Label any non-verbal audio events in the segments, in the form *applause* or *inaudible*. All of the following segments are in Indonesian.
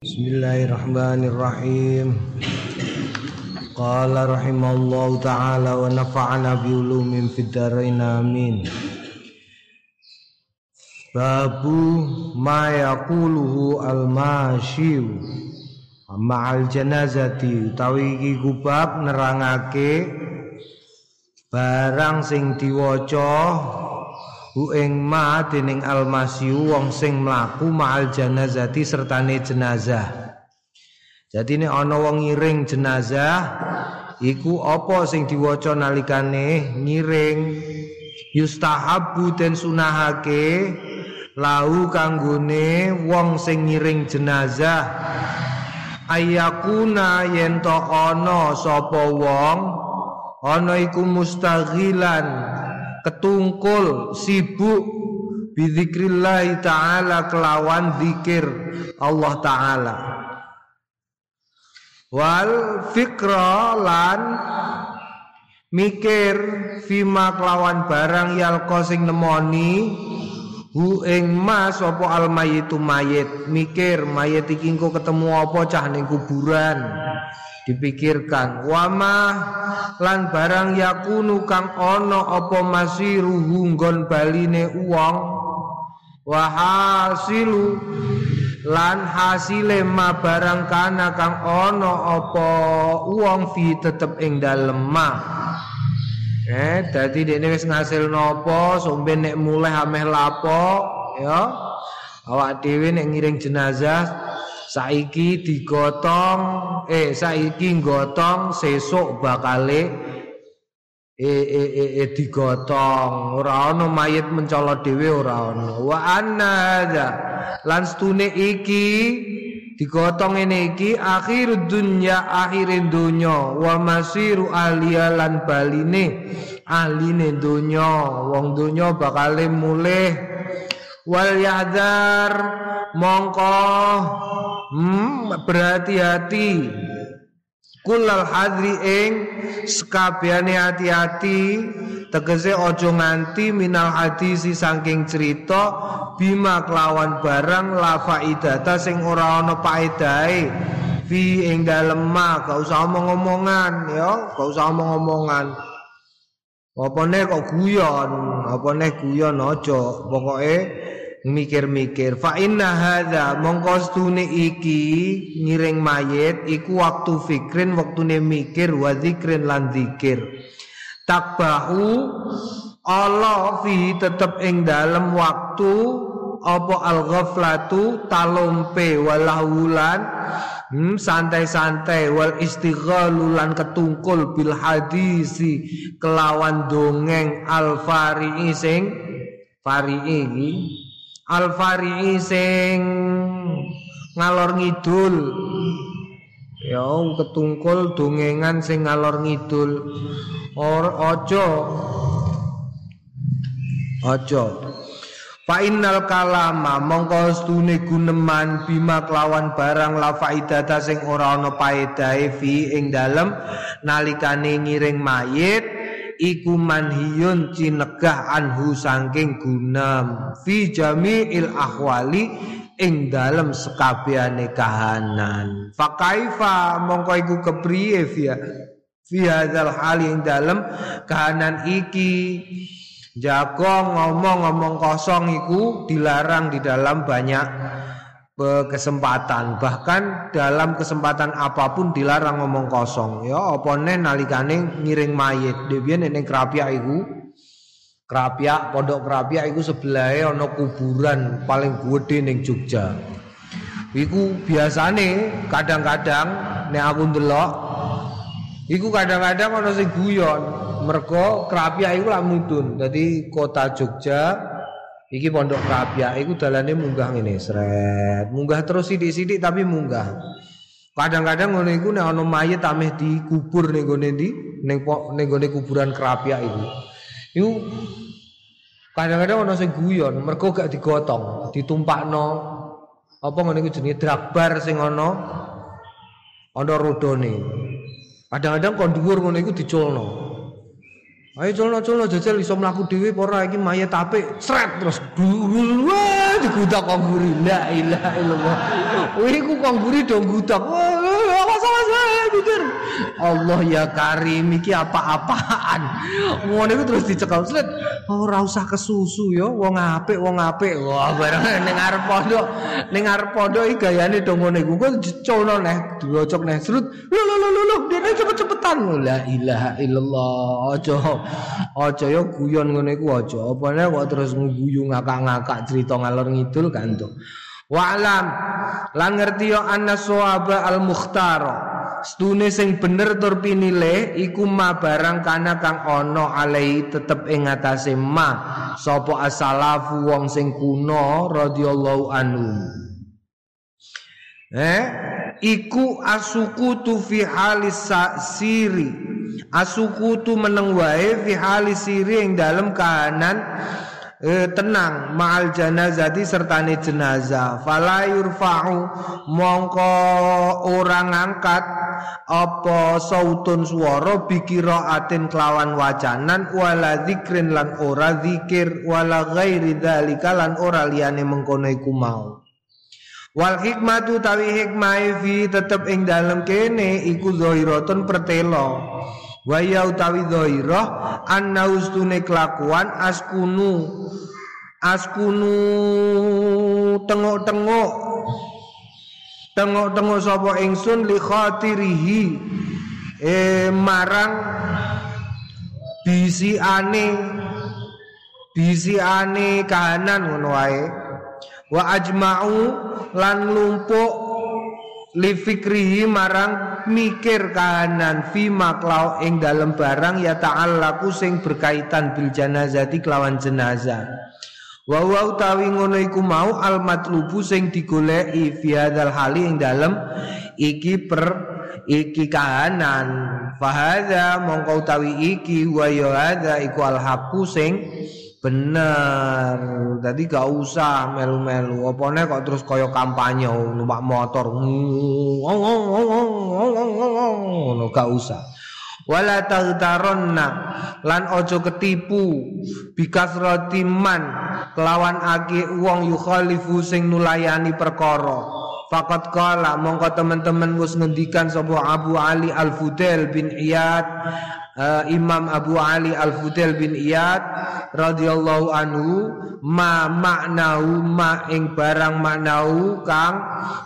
Bismillahirrahmanirrahim. Qala rahimallahu taala wa nafa'ana bi ulumin fid dharain amin. Babu ma yaquluhu al-mashiu ma'al janazati utawi iki kubab nerangake barang sing diwaca hu ing ma dening almasiu wong sing mlaku ma'al janazati sertane jenazah. Jadi ini ana wong ngiring jenazah iku apa sing diwaca nalikane? Ngiring. Yustahabu den sunahake lahu kanggone wong sing ngiring jenazah. Ayakuna yen to ana sapa wong ana iku mustaghilan ketungkul sibuk bidzikrillah taala kelawan zikir Allah taala. Wal fikra lan mikir fima kelawan barang yalqa sing nemoni hu ing mas apa al mayitu mayit. Mikir mayit iki ketemu apa cah ning kuburan dipikirkan wama lan barang yakunu kang ana apa masiruhu nggon baline uwong wa hasilu lan hasile ma barang kana kang ana apa uwong fi tetep ing dalem ma. Eh dadi dekne wis ngasil napa sombe nek mulai ameh lapo ya. Awak dhewe nek ngiring jenazah saiki digotong eh saiki gotong sesuk bakale eh eh eh, eh digotong. Ora ana mayit mencolot dhewe ora ana wa anna hadza. Lan stune iki digotong ini iki akhir dunya akhir dunya wa masiru alia lan baline ahline dunya wong dunya bakale mulih. Wal yahdar mongko hmm, berhati-hati. Kulal hadri ing sekabiane hati-hati. Tegese ojo nganti minal hadisi saking cerita bima kelawan barang la faidata sing ora ana paedahe fi ing dalem ma gak usah omong-omongan ya gak usah omong-omongan. Apa nek kok guyon? Apa nek guyon aja? Pokoke mikir-mikir fa inna hadza mongko stune iki ngiring mayit iku waktu fikrin waktune mikir wa zikrin lan zikir takbahu Allah fi tetep ing dalem waktu apa al ghaflatu talompe walahulan hmm, santai-santai wal istighalu lan ketungkul bil hadisi kelawan dongeng al fari'i sing fari'i Al-Fari'i sing ngalor ngidul. Ya ketungkul dongengan sing ngalor ngidul. Or ojo. Ojo. Fa innal kalama mongko stune guneman bima kelawan barang la faidata sing ora ana paedahe fi ing dalem nalikane ngiring mayit iku manhiyun cinegah anhu saking gunam fi jami'il ahwali ing dalem sekabehane kahanan. Fa kaifa? Mongko iku kepriye fi fi hadzal hali ing dalem kahanan iki. Jago ngomong-ngomong kosong iku dilarang di dalam banyak kesempatan bahkan dalam kesempatan apa pun dilarang ngomong kosong. Ya apa nih nalikane ngiring mayit? Debian ning kerapia iku. Kerapia pondok kerapia iku sebelahnya ono kuburan paling gede ning Jogja. Iku biasane kadang-kadang nek aku ndelok iku kadang-kadang ono sing guyon. Mergo kerapia iku lak mudun dadi kota Jogja Iki pondok Rabia, iku dalane munggah ngene, sret. Munggah terus sidik-sidik tapi munggah. Kadang-kadang ngono iku nek ana mayit ameh dikubur ning gone ndi? Ning ning gone kuburan Rabia iku. Iku kadang-kadang ana sing guyon, mergo gak digotong, ditumpakno apa ngono iku jenenge dragbar sing ana ana rodone. Kadang-kadang kon dhuwur ngono iku diculno. Ayo colno-colno jajal iso mlaku dhewe apa ora? Iki mayat apik. Sret terus wah digudak kok guri la ilaha illallah. Wih ku kok mburi do gudak. Awas mikir. Allah ya Karim iki apa-apaan. Ngono iku terus dicekal slet. Ora usah kesusu ya wong apik wong apik. Wah bareng ning arep pondok. Ning arep pondok iki gayane do ngono iku. Kok dicono neh diocok neh srut. Lho lho lho lho dene cepet-cepetan. La ilaha illallah. Aja aja ya guyon ngono iku aja. Apane kok terus nguyu ngakak-ngakak cerita ngalor ngidul kan to. Wa'lam lan ngerti yo anna sawaba al mukhtar. Stune sing bener tur pinilih iku ma barang kana kang ana alai tetep ing ngatasé ma sapa asalafu wong sing kuno radhiyallahu anhu. Eh iku asukutu fi halis siri. Asukutu meneng wae fi halis siri ing dalem kahanan eh, tenang ma'al janazati sertane jenazah. Fala yurfa'u mongko orang angkat apa sautun swara bikiraatin kelawan wacanan wala zikrin lan ora zikir wala ghairi dzalika lan ora liyane mengkono iku mau. Wal hikmatu tawi hikmah fi tetep ing dalem kene iku zahiratun pertelo Waya utawi dhahirah anna ustune kelakuan askunu askunu tengok-tengok. Tengok-tengok sapa ingsun li khatirihi eh marang bisi ane bisi ane kahanan ngono wae. Wa ajma'u lan lumpuk li fikrihi marang mikir kahanan fi maklau ing dalam barang ya ta'allaku sing berkaitan bil janazati kelawan jenazah. Wa wa utawi ngono iku mau al matlubu sing digoleki fi hadzal hali ing dalem iki per iki kahanan. Fahadha mongko utawi iki wa ya iku al haqu sing Bener. Jadi gak usah melu-melu. Opone kok terus kaya kampanye numpak motor. Ngono gak usah. Wala taghtaronna lan ojo ketipu bikas rotiman kelawan ake wong yukhalifu sing nulayani perkara. Fakat kala mongko teman-teman wis ngendikan sapa Abu Ali Al Fudail bin Iyad uh, Imam Abu Ali Al Fudail bin Iyad radhiyallahu anhu ma maknahu ma ing barang maknahu kang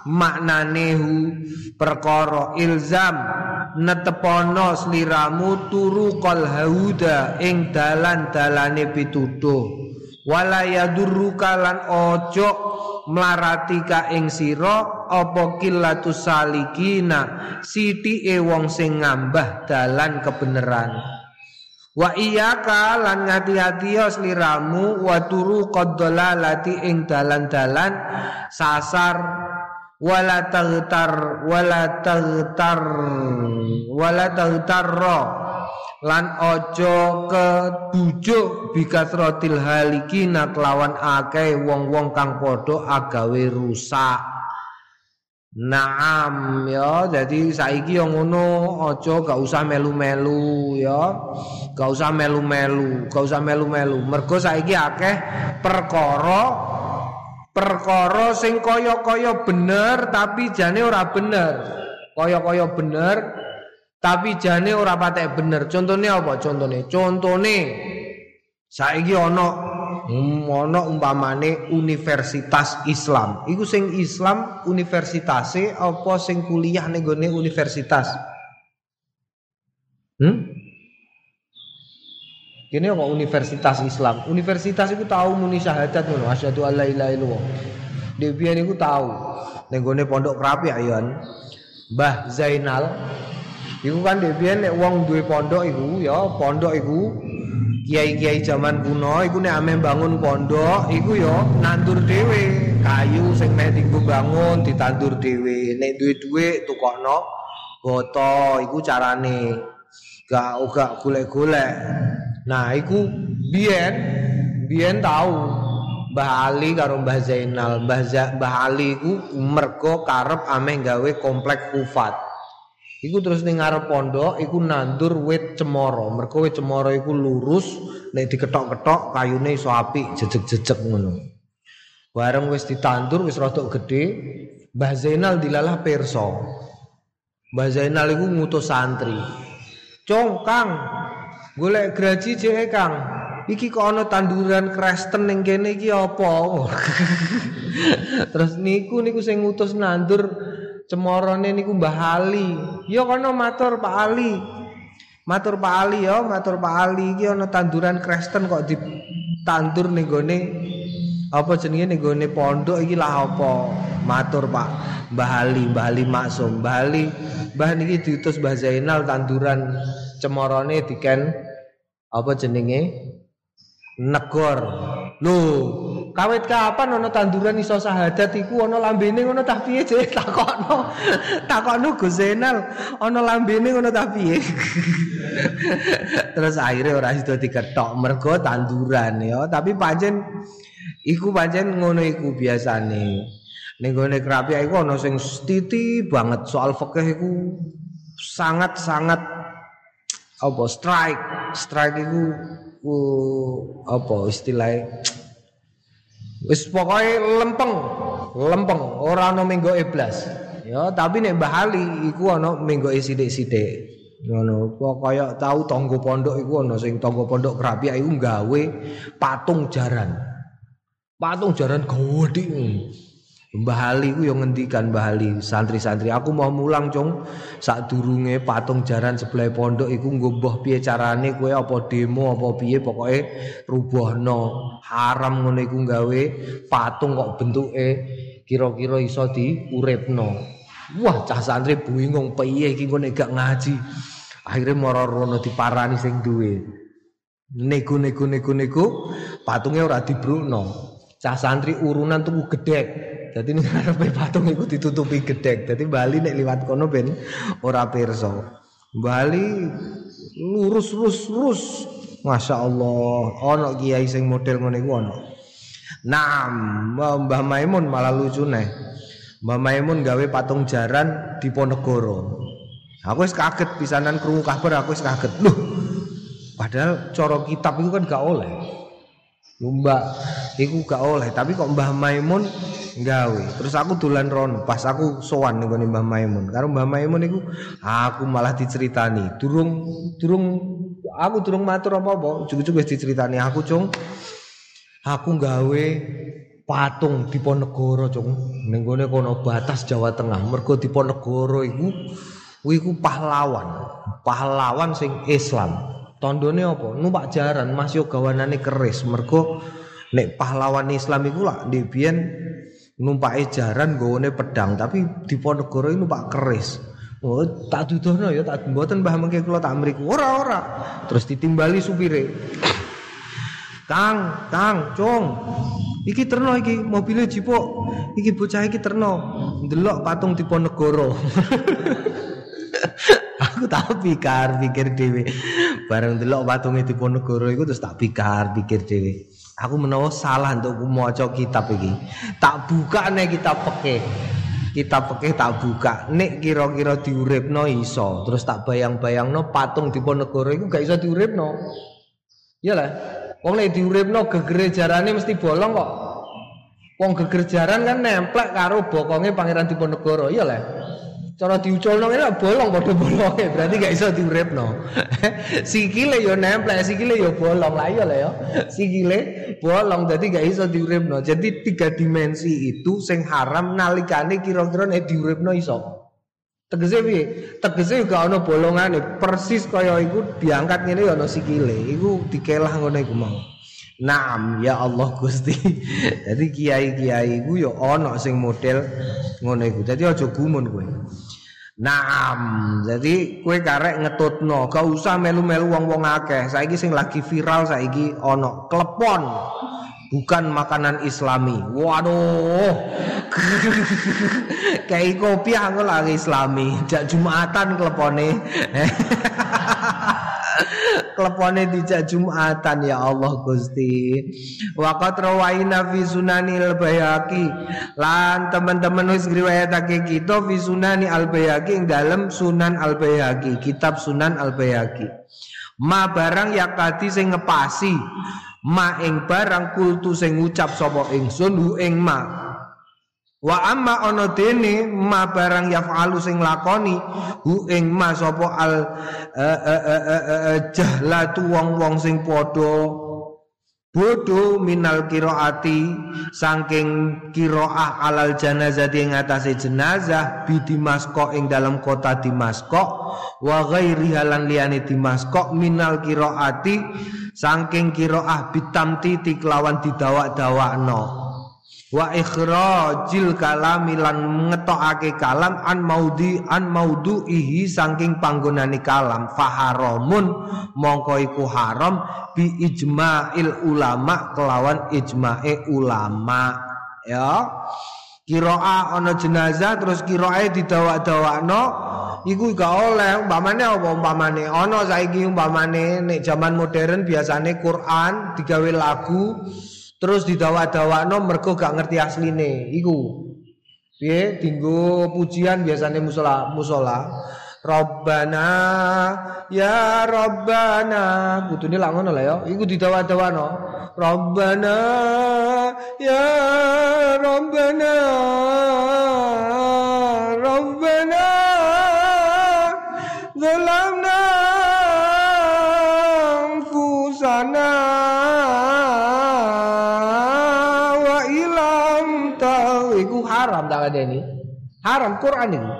maknanehu perkara ilzam netepono sliramu turu hauda ing dalan-dalane pituduh wala yadurruka lan ojo mlarati ka ing sira apa killatus salikina sithike wong sing ngambah dalan kebenaran. Wa iyyaka lan ngati-ati ya sliramu wa turu qaddalalati ing dalan-dalan sasar wala taghtar wala taghtar wala taghtarra lan ojo kebujuk bikasrotil halikina kelawan akeh wong-wong kang padha agawe rusak Naam ya, jadi saiki yang ngono ojo gak usah melu-melu ya. Gak usah melu-melu, gak usah melu-melu. Mergo saiki akeh perkara perkara sing kaya-kaya bener tapi jane ora bener. Kaya-kaya bener tapi jane ora patek bener. Contohnya apa? Contohnya, contohnya saiki ana ana umpamane universitas Islam. Iku sing Islam universitase apa sing kuliah ning gone universitas? Hmm? Kene kok universitas Islam. Universitas iku tahu muni syahadat ngono, asyhadu alla ilaha illallah. Debian iku tahu ning gone pondok Krapi ayon. Mbah Zainal Iku kan debian nek wong duwe pondok iku ya, pondok iku kiai-kiai zaman kuno iku nek ame bangun pondok iku ya nandur dhewe. Kayu sing mek dienggo bangun ditandur dhewe. Nek duwe dhuwit tukokno boto iku carane gak uga golek-golek. Nah iku biyen biyen tahu Mbah Ali karo Mbah Zainal. Mbah, Mbah Ali iku mergo karep ame gawe komplek kufat Iku terus ning ngarep pondok iku nandur wit cemara. Mergo wit cemara iku lurus nek diketok-ketok kayune iso apik jejeg-jejeg ngono. Bareng wis ditandur wis rada gedhe, Mbah Zainal dilalah perso. Mbah Zainal iku ngutus santri. Cong Kang, golek graji cek Kang. Iki kok ana tanduran Kristen ning kene iki apa? *laughs* Terus niku niku sing ngutus nandur cemorone niku Mbah Ali. Ya kono matur Pak Ali. Matur Pak Ali ya, matur Pak Ali iki ana tanduran Kristen kok ditandur ning gone apa jenenge ning gone pondok iki lah apa? Matur Pak Mbah Ali, Mbah Ali maksum. Mbah Ali Mbah niki diutus Mbah Zainal tanduran cemorone diken apa jenenge? negor. Lho, kawit kapan ana tanduran iso sahadat iku ana lambene ngono tah piye jek takokno. Takokno Gus Zainal ana lambene ngono tah piye. Terus akhirnya ora sido diketok mergo tanduran ya, tapi pancen iku pancen ngono iku biasane. Ning gone kerapi iku ana sing stiti banget soal fikih iku sangat-sangat apa strike. Strike iku ku apa istilahnya wis pokoknya lempeng lempeng orang no minggu iblas ya tapi nek bahali iku ana minggu sithik-sithik. Ngono pokoknya tahu tonggo pondok iku ana sing tonggo pondok kerapi iku gawe patung jaran. Patung jaran gede Mbah Ali ku yang ngendikan Mbah Ali santri-santri aku mau mulang cung. Sak durunge patung jaran sebelah pondok iku nggo mbah piye carane kowe apa demo apa piye pokoke rubuhno haram ngono iku gawe patung kok bentuke kira-kira iso diuripno wah cah santri bingung piye iki kok gak ngaji? Akhirnya moro rono diparani sing duwe. Nego nego nego nego patungnya ora dibrukno. Cah santri urunan tuku gedek ini ngarepe patung itu ditutupi gedek. Jadi Bali nek liwat kono ben ora perso. Bali lurus lurus lurus. Masya Allah, ono kiai sing model ngene iku ono. Nah, Mbah Maimun malah lucu nih. Mbah Maimun gawe patung jaran di Ponegoro. Aku wis kaget pisanan krungu kabar aku wis kaget. Loh, padahal coro kitab itu kan gak oleh. Mbak, iku gak oleh, tapi kok Mbah Maimun gawe. Terus aku dolan ron, pas aku sowan ning Mbah Maimun. Karo Mbah Maimun iku aku malah diceritani. Durung durung aku durung matur apa-apa, cukup-cukup wis diceritani aku, Cung. Aku gawe patung di Ponegoro, Cung. Ning gone kono batas Jawa Tengah. Mergo di Ponegoro iku iku pahlawan. Pahlawan sing Islam. Tondone apa? Numpak jaran Mas yo gawanane keris. Mergo nek pahlawan Islam iku di biyen numpak jaran gone pedang tapi di Ponegoro ini numpak keris oh tak dudono ya tak mboten mbah mengke kula tak mriku ora ora terus ditimbali supire Kang, Kang, Cung. Iki terno iki mobilnya jipuk. Iki bocah iki terno. Ndelok patung di Ponegoro. *laughs* aku tak pikir pikir dhewe. Bareng ndelok patunge di Ponegoro iku terus tak pikir pikir dhewe. Aku menawa salah untuk maca kitab iki. Tak buka nek kitab pekeh. Kitab pekeh tak buka. Nek kira-kira diuripno iso. Terus tak bayang-bayangno patung Diponegoro iku gak iso diuripno. Iyalah. Wong nek diuripno gegere jarane mesti bolong kok. Wong geger jaran kan nemplek karo bokonge Pangeran Diponegoro. Iyalah. Cara diuculno ngene bolong padha bolonge berarti gak iso diuripno. *laughs* Sikile yo nempel sikile yo bolong. Lah iya lah ya sikile bolong jadi gak iso diuripno. Jadi tiga dimensi itu sing haram nalikane kira-kira nek diuripno iso. Tegese piye? Tegese gak ono bolongane. Persis kaya iku diangkat ngene yo ono sikile. Iku dikelah ngono iku mau Naam ya Allah Gusti. *laughs* Jadi kiai-kiai iku yo ana sing model ngono iku. Dadi aja gumun kowe. Naam, jadi kue karek ngetutno, gak usah melu-melu wong-wong akeh. Saiki sing lagi viral saiki ono klepon. Bukan makanan Islami. Waduh. *laughs* Kayak kopi aku lagi Islami. Jak Jumatan klepone. *laughs* klepone dijak Jumatan ya Allah Gusti. Waqat rawaina fi sunanil bayaki. Lan teman-teman wis ngriwayatake kita fi sunani al bayaki ing dalam Sunan al bayaki, kitab Sunan al bayaki. Ma barang yakati sing ngepasi ma ing barang kultu sing ngucap sapa ingsun hu ing ma Wa amma ana dene ma barang yafalu sing lakoni hu ing ma sapa al uh, uh, uh, jahlatu wong-wong sing padha Bodo minal kiroati saking kiroah alal janazah ing atase jenazah bi Dimasko ing dalam kota Dimasko wa ghairi halan liyane Dimasko minal kiroati saking kiroah bitamti tiklawan didawak-dawakno wa ikhrajil kalami lan ngetokake kalam an maudi an ihi saking panggonane kalam. Faharamun mongko iku haram bi ijma'il ulama kelawan ijma'e ulama. Ya. Kiroa ana jenazah terus kiroae didawak-dawakno iku gak oleh. Umpamane apa? Umpamane ana saiki umpamane nek zaman modern biasane Quran digawe lagu Terus didawa-dawakno mergo gak ngerti asline iku. Piye dinggo pujian biasanya musola musola. Rabbana ya Rabbana kudune lak ngono lah ya. Iku didawa-dawakno. Rabbana ya Rabbana Rabbana Zalamna Fusana ada ini. Haram Quran ini.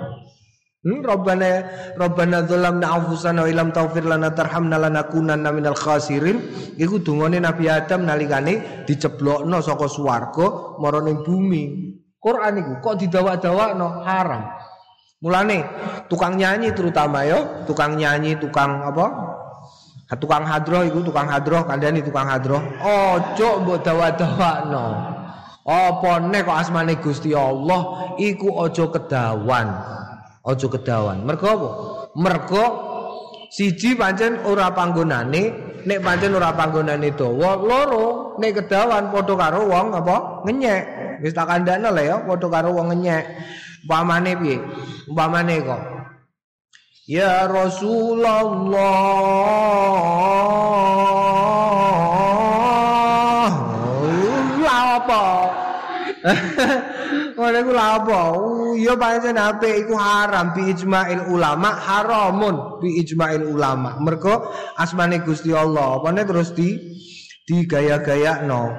Hmm, Rabbana Rabbana dzalamna anfusana wa illam taghfir lana tarhamna lanakunanna minal khasirin. Iku dungane Nabi Adam nalikane diceblokno saka swarga marang ning bumi. Quran iku kok didawak-dawakno haram. Mulane tukang nyanyi terutama yo, tukang nyanyi, tukang apa? Tukang hadroh iku tukang hadroh kandhani tukang hadroh. Ojo mbok dawak-dawakno. Apa nek kok asmane Gusti Allah iku aja kedawan. Aja kedawan. Mergo apa? Mergo siji pancen ora panggonane, nek pancen ora panggonane dawa, loro nek kedawan padha karo wong apa? Ngenyek. Wis tak kandhane lho ya, padha karo wong ngenyek. Umpamane piye? Umpamane kok Ya Rasulullah Ngono iku lha apa? Ya pancen apik iku haram bi ijma'il ulama haramun bi ijma'il ulama. Mergo asmane Gusti Allah apane terus di digaya-gayakno.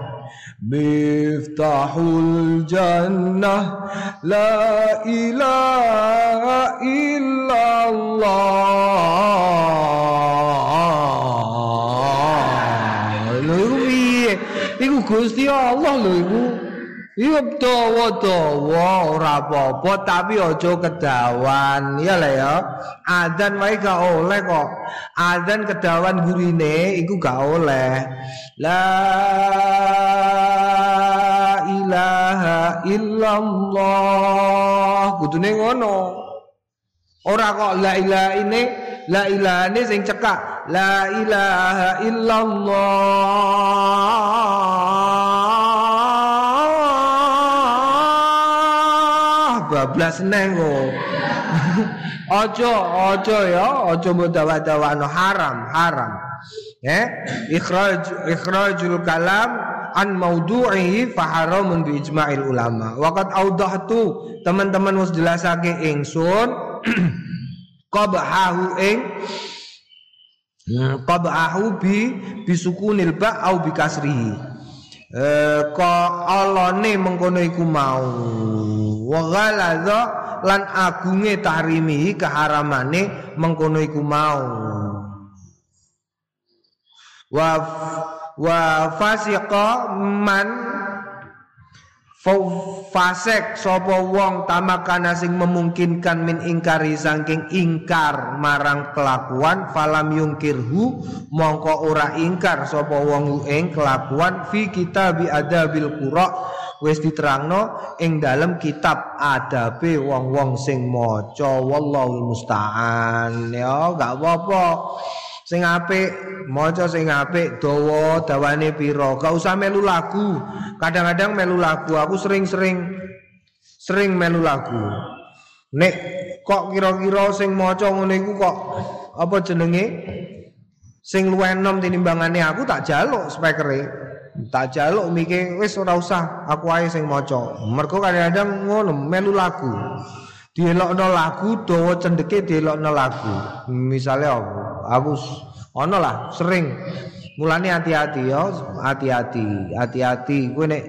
Miftahul jannah la ilaha illallah. Lho iku Gusti Allah lho iku. Iya dawa-dawa ora apa-apa tapi aja kedawan ya lah ya. Adzan wae gak oleh kok. Adzan kedawan gurine iku gak oleh. La ilaha illallah. Kudune ngono. Ora kok la ilaha ini la ilaha ini sing cekak. La ilaha illallah. Bablas neng kok. *laughs* Ojo, ojo ya, ojo mbok dawa-dawano haram, haram. Ya, ikhraj ikhrajul kalam an maudu'ihi fa haramun bi ijma'il ulama. Waqat audahtu teman-teman wis jelasake ingsun *clears throat* qabhahu ing hmm, qabhahu bi bisukunil ba au bi kasrihi. Eh, kok alone mengkono iku mau wa lan agunge tahrimi keharamane mengkono iku mau. Wa wa fasiqa man fasek sapa wong tamakana sing memungkinkan min ingkari saking ingkar marang kelakuan falam yungkirhu mongko ora ingkar sapa wong ing kelakuan fi kitabi adabil qura wis diterangno ing dalam kitab adabe wong-wong sing maca wallahu musta'an. Ya gak apa-apa. Sing apik maca sing apik dawa dawane pira. Gak usah melu lagu. Kadang-kadang melu lagu aku sering-sering sering melu lagu. Nek kok kira-kira sing maca ngene iku kok apa jenenge? Sing luwih enom tinimbangane aku tak jaluk spekere Tak jaluk mikir wis ora usah aku ae sing maca. Mergo kadang-kadang ngono melu lagu. Dielokno lagu dawa cendeke dielokno lagu. Misalnya aku, aku ono lah sering mulane hati-hati ya, hati-hati, hati-hati. Kowe nek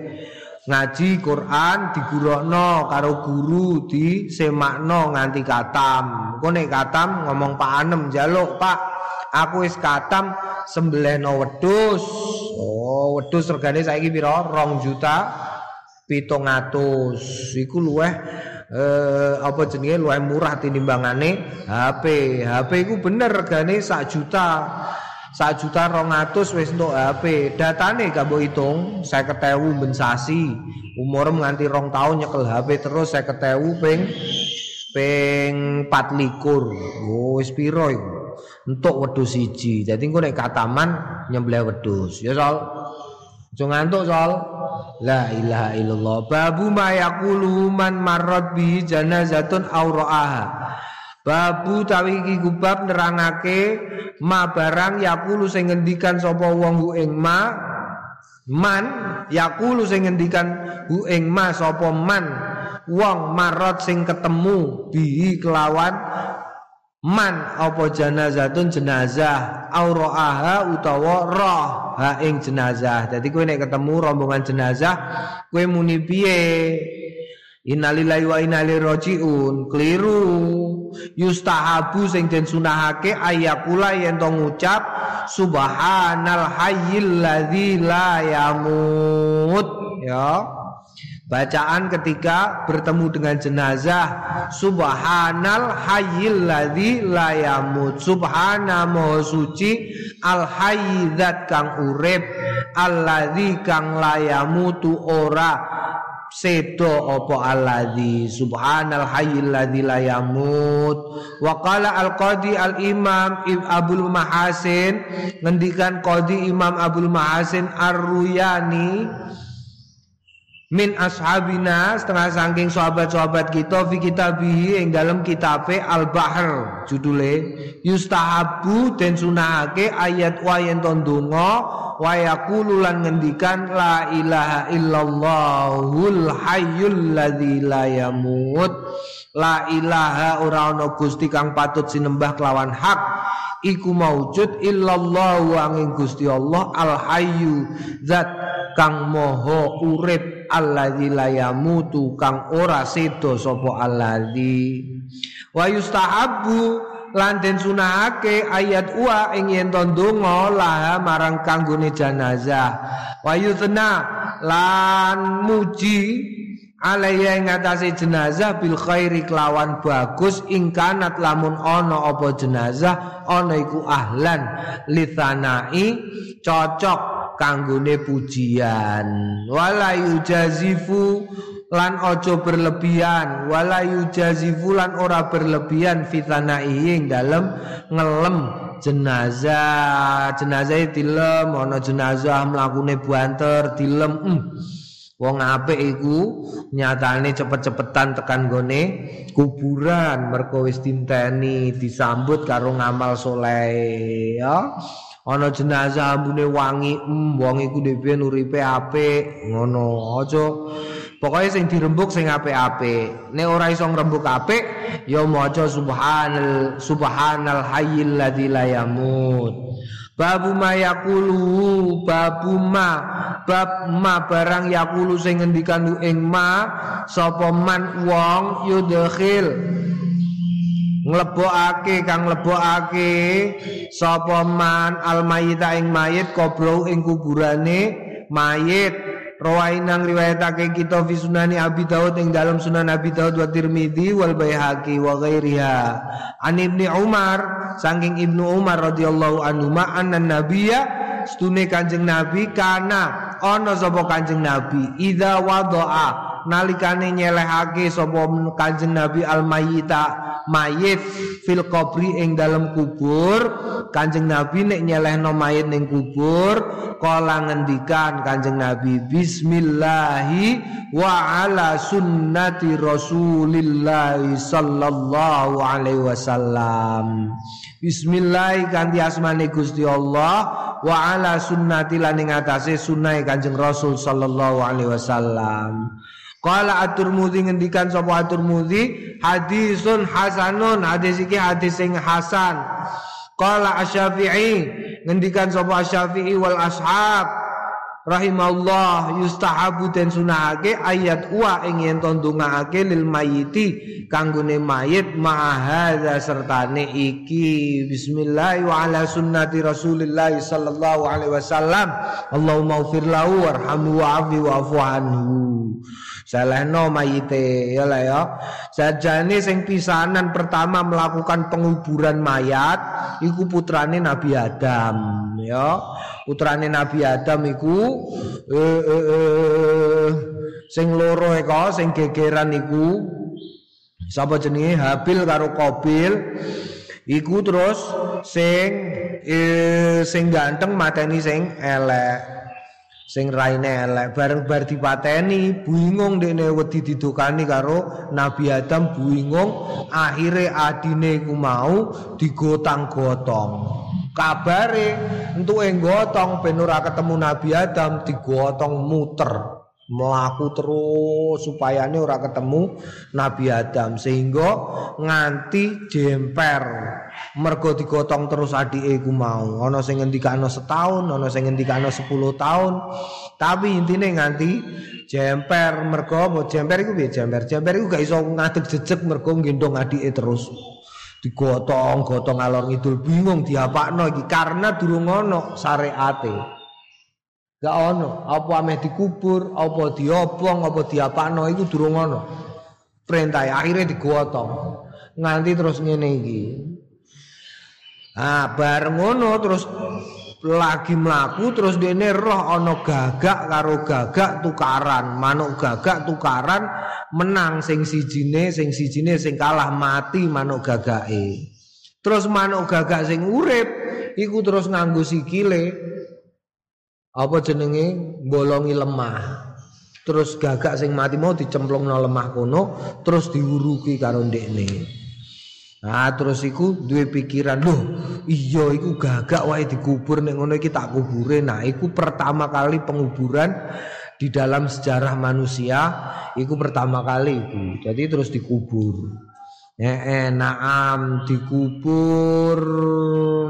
ngaji Quran digurokno karo guru di semakno nganti katam. Kok nek katam ngomong Pak Anem jaluk Pak aku wis katam sembelihno wedhus. Oh, wedhus regane saiki pira? 2 juta 700. Iku luweh eh, apa jenenge luwih murah tinimbangane HP. HP iku bener regane sak juta. Sak juta rong atus wis untuk HP Datane mbok hitung Saya ketewu bensasi Umur nganti rong tahun nyekel HP terus Saya ketewu ping Ping pat likur Oh wis Untuk wedus siji. Jadi aku naik kataman nyembelih wedus Ya soal Jangan ngantuk soal La ilaha illallah. Babu ma yakulu man marrot bi janazatun aura'aha Babu tawi iki gubab nerangake ma barang yakulu sing ngendikan sapa wong hu ing ma man yakulu sing ngendikan hu ing ma sapa man wong marot sing ketemu bihi kelawan man apa janazatun jenazah auraha utawa roh ha ing jenazah dadi kowe nek ketemu rombongan jenazah kowe muni piye Innalillahi wa inna ilaihi. Keliru. Yustahabu sing den sunahake ayakula yen to ngucap subhanal hayyil ladzi la. Ya. Bacaan ketika bertemu dengan jenazah. Subhanal hayyil ladzi la Subhana maha suci Al hayyidzat kang urip. Alladzi kang la yamutu ora. Sedo apa alladzi subhanal hayyil ladzi la wa al qadi al imam abul mahasin. Ngendikan qadi imam abul mahasin ar-ruyani min ashabina setengah saking sahabat-sahabat kita fi kitabihi ing dalam kitabe Al Bahr judule yustahabu den sunahake ayat wa yen tondonga wa yaqulu lan ngendikan la ilaha illallahul hayyul ladzi la yamut. La ilaha ora ana gusti kang patut sinembah kelawan hak. Iku maujud illallah angin Gusti Allah al hayyu zat kang moho urip alladzi la yamutu kang ora sedo sapa alladzi wa yustahabbu lan den sunahake ayat wa ing yen laha marang kanggone jenazah. Wa yutna lan muji alaiya ing atase jenazah bil khairi kelawan bagus ingkanat lamun ana apa jenazah ana iku ahlan. Lithanai cocok kanggone pujian. Wala yujazifu lan ojo berlebihan. Wala yujazifu lan ora berlebihan fitanaihi ing dalem ngelem jenazah. Jenazah dilem ana jenazah mlakune banter dilem mm. Wong apik iku nyatane cepet-cepetan tekan gone kuburan. Merko wis dinteni disambut karo ngamal soleh ya ana jenazah ambune wangi mm, wong iku dhewe uripe apik ngono aja. Pokoke sing dirembuk sing apik-apik. Nek ora iso ngrembuk apik ya maca subhanal subhanal hayyil ladzi la yamut. Babu ma yaqulu babu ma bab ma barang yaqulu sing ngendikan ing ma sapa man wong yudkhil nglebokake kang nglebokake. Sapa man al mayita ing mayit kobro ing kuburane mayit. Rawainang riwayatake kita fi sunani Abi Daud ing dalam sunan Abi Daud wa Tirmidzi wal Baihaqi wa ghairiha. An Ibnu Umar saking Ibnu Umar radhiyallahu anhu ma anna nabiyya stune Kanjeng Nabi kana ana sapa Kanjeng Nabi idza wadaa nalikane nyelehake sapa Kanjeng Nabi al mayita mayit fil qabri ing dalam kubur. Kanjeng Nabi nek nyelehno mayit ning kubur kala ngendikan Kanjeng Nabi bismillahi wa ala sunnati Rasulillah sallallahu alaihi wasallam Bismillah kanthi asmane Gusti Allah wa ala sunnati lan ing atase sunnahe Kanjeng Rasul sallallahu alaihi wasallam. Qala At-Tirmidzi ngendikan sapa At-Tirmidzi hadisun hasanun hadis iki hadis sing hasan. Qala Asy-Syafi'i ngendikan sapa Asy-Syafi'i wal ashab rahimahullah yustahabu den sunahake ayat wa ing yen lil mayiti kanggone mayit ma'ahadza sertane iki. Bismillah wa ala sunnati rasulillah sallallahu alaihi wasallam. Allahumma ufir lahu warhamhu wa'afi wa'fu anhu. Salehno mayite ya lah ya. Sajane sing pisanan pertama melakukan penguburan mayat iku putrane Nabi Adam ya. Putrane Nabi Adam iku eh, eh, eh, sing loro eko sing gegeran iku. Sapa jenenge? Habil karo Qabil. Iku terus sing eh, sing ganteng mateni sing elek. Sing raine elek. Bareng bar dipateni bingung dekne wedi didukani karo Nabi Adam bingung akhire adine iku mau digotang-gotong kabare entuke gotong ben ora ketemu Nabi Adam digotong muter melaku terus supaya ini ora ketemu Nabi Adam sehingga nganti jemper. Mergo digotong terus adik iku mau. Ana sing ngendikane setahun ana sing ngendikane 10 tahun. Tapi intine nganti jemper. Mergo mau jemper iku piye? Jemper. Jemper iku gak iso ngadeg jejeg mergo gendong adike terus digotong gotong alor ngidul bingung diapakno iki karena durung ana syariate Gak ono, apa ameh dikubur, apa diobong, apa diapakno iku durung ono. Perintah akhirnya digotong. Nganti terus ngene iki. Ah, bareng ngono terus lagi mlaku terus dene roh ana gagak karo gagak tukaran, manuk gagak tukaran menang sing sijine, sing sijine sing kalah mati manuk gagake. Terus manuk gagak sing urip iku terus nganggo sikile. Apa jenenge? Bolongi lemah. Terus gagak sing mati mau dicemplungno lemah kono terus diuruki karo ndekne nah terus iku duwe pikiran loh iya iku gagak wae dikubur nek ngono iki tak kubure. Nah iku pertama kali penguburan di dalam sejarah manusia iku pertama kali. Iku jadi terus dikubur. Eh, naam dikubur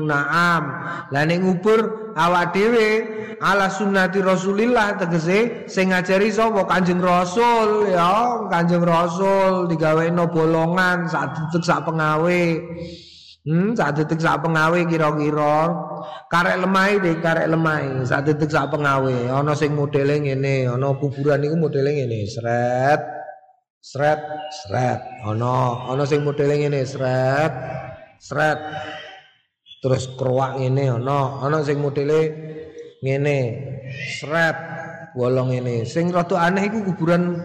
naam. Lah ning ngubur awak dhewe ala sunnati Rasulillah tegese sing ngajari sapa? Kanjeng Rasul ya Kanjeng Rasul digaweno bolongan sak detik sak pengawe. Hmm, sak detik sak pengawe kira-kira. Karek lemai deh, karek lemai. Sak detik sak pengawe. Ana sing modele ngene ana kuburan iku modele ngene. Sret sret sret. Ono ono sing modele ngene. Sret sret terus keruak ngene ono. Ono sing modele ngene sret bolong ini sing rada aneh iku kuburan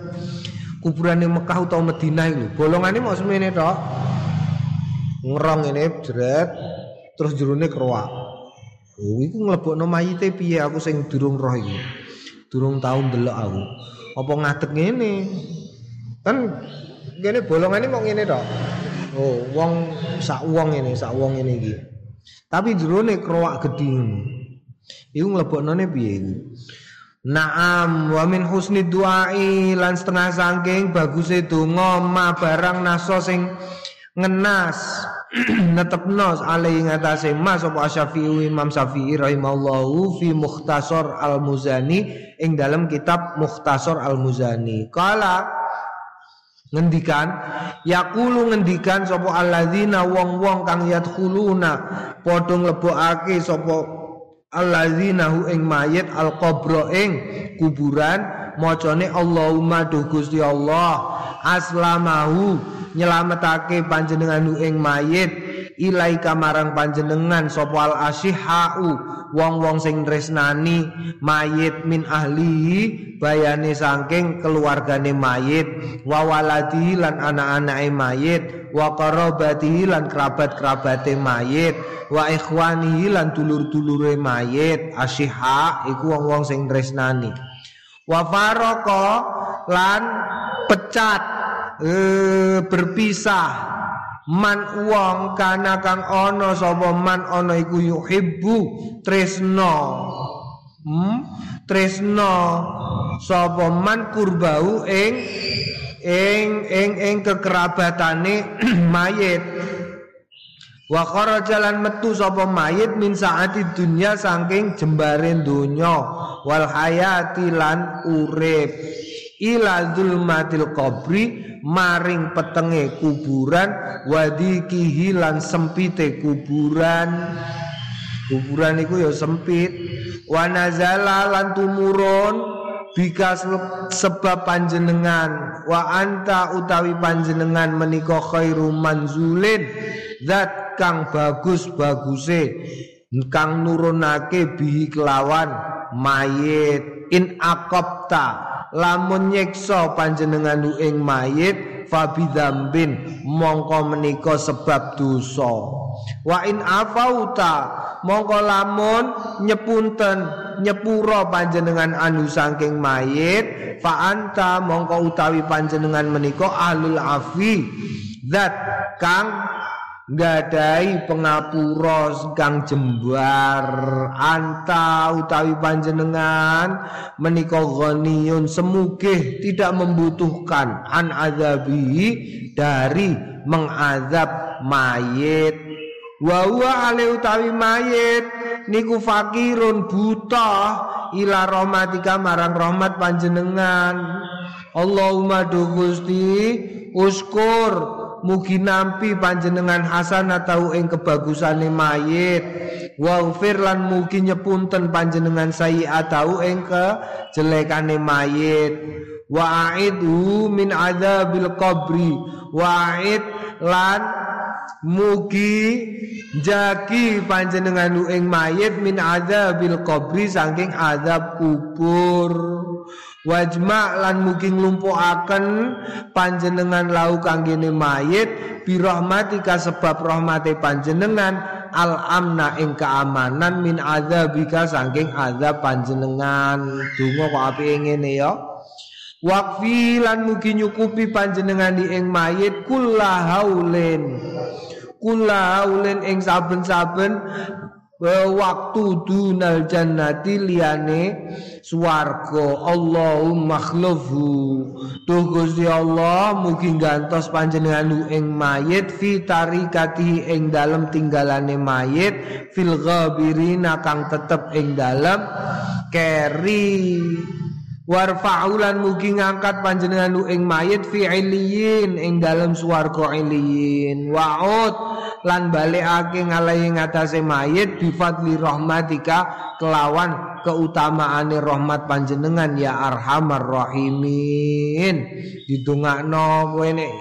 kuburan di Mekah utawa Madinah iku. Bolongane mau semene tok. Ngerong ini jeret terus jerone keruak. Oh iku nglebokno mayite piye? Aku sing durung roh iki durung tau ndelok aku. Apa ngadeg ngene? Kan gini bolongan ini mau ngene dong. Oh, wong sak wong ini, sak wong ini iki. Tapi jerone kroak gedhi ngono. Iku ngleboknone piye? Naam wa min husni duai lan setengah saking baguse donga ma barang naso sing ngenas *clears throat* netepno alai ngatasé mas apa Syafi'i Imam Syafi'i rahimallahu fi Mukhtasar Al-Muzani ing dalam kitab Mukhtasar Al-Muzani. Kala ngendikan? Yaqulu ngendikan sapa alladzina wong-wong kang yadkhuluna padha nglebokake sapa alladzina hu ing mayit alqabra ing kuburan macane Allahumma duh Gusti Allah aslamahu nyelametake panjenengan ing mayit ilaika marang panjenengan sapa al asyihau wong-wong sing tresnani mayit min ahlihi bayane saking keluargane mayit wa waladi lan anak-anake mayit wa lan kerabat-kerabate mayit wa ikhwanihi lan dulur-dulure mayit. Asyiha iku wong-wong sing tresnani. Wa faraka lan pecat e, berpisah man wong kana kang ana sapa man ana iku yuhibbu tresno hmm? tresno sapa man kurbau ing ing ing ing kekerabatane *clears throat* mayit. Wa jalan metu sapa mayit min saati dunya saking jembare donya. Wal hayati lan urip ila zulmatil qabri maring petenge kuburan wadi kihilan sempite kuburan. Kuburan iku ya sempit. Wa nazala lan tumurun bika sebab panjenengan. Wa anta utawi panjenengan menika khairu manzulin zat kang bagus baguse. Kang nurunake bihi kelawan mayit. In akopta lamun nyekso panjenengan ing mayit fabidambin mongko menika sebab dosa. Wa in afauta mongko lamun nyepunten nyepuro panjenengan anu saking mayit fa anta mongko utawi panjenengan menika ahlul afi zat kang gadai pengapura kang jembar anta utawi panjenengan menika ghaniyun semugih tidak membutuhkan an azabi dari mengazab mayit. Wa huwa utawi mayit niku fakirun buta ila rahmatika marang rahmat panjenengan. Allahumma du Gusti uskur mugi nampi panjenengan hasanah tau ing kebagusane mayit. Waghfir lan mugi nyepunten panjenengan sayiat tau ing kejelekane mayit. Wa'idhu min adzabil qabri. Wa'id lan mugi jaki panjenengan ing mayit min adzabil qabri saking azab kubur Wajma lan mugi nglumpukaken panjenengan lau kanggene mayit bi rahmatika sebab rahmate panjenengan al amna ing keamanan min adzabika saking azab panjenengan. Donga kok apike ngene ya. Wakfi lan mugi nyukupi panjenengan di ing mayit kula haulin. Kula haulin ing saben-saben waktu dunal jannati liyane swarga. Allahumma khlufhu tuh Gusti Allah mugi gantos panjenengan ing mayit fi tarikati ing dalem tinggalane mayit fil ghabirina kang tetep ing dalem keri Warfa'ulan mugi ngangkat panjenengan ing mayit fi iliyin ing dalem swarga iliyin wa'ud lan balikake ngalahi ngatasé mayit bi fadli rahmatika kelawan keutamaane rahmat panjenengan ya arhamar rahimin. Didongakno kowe nek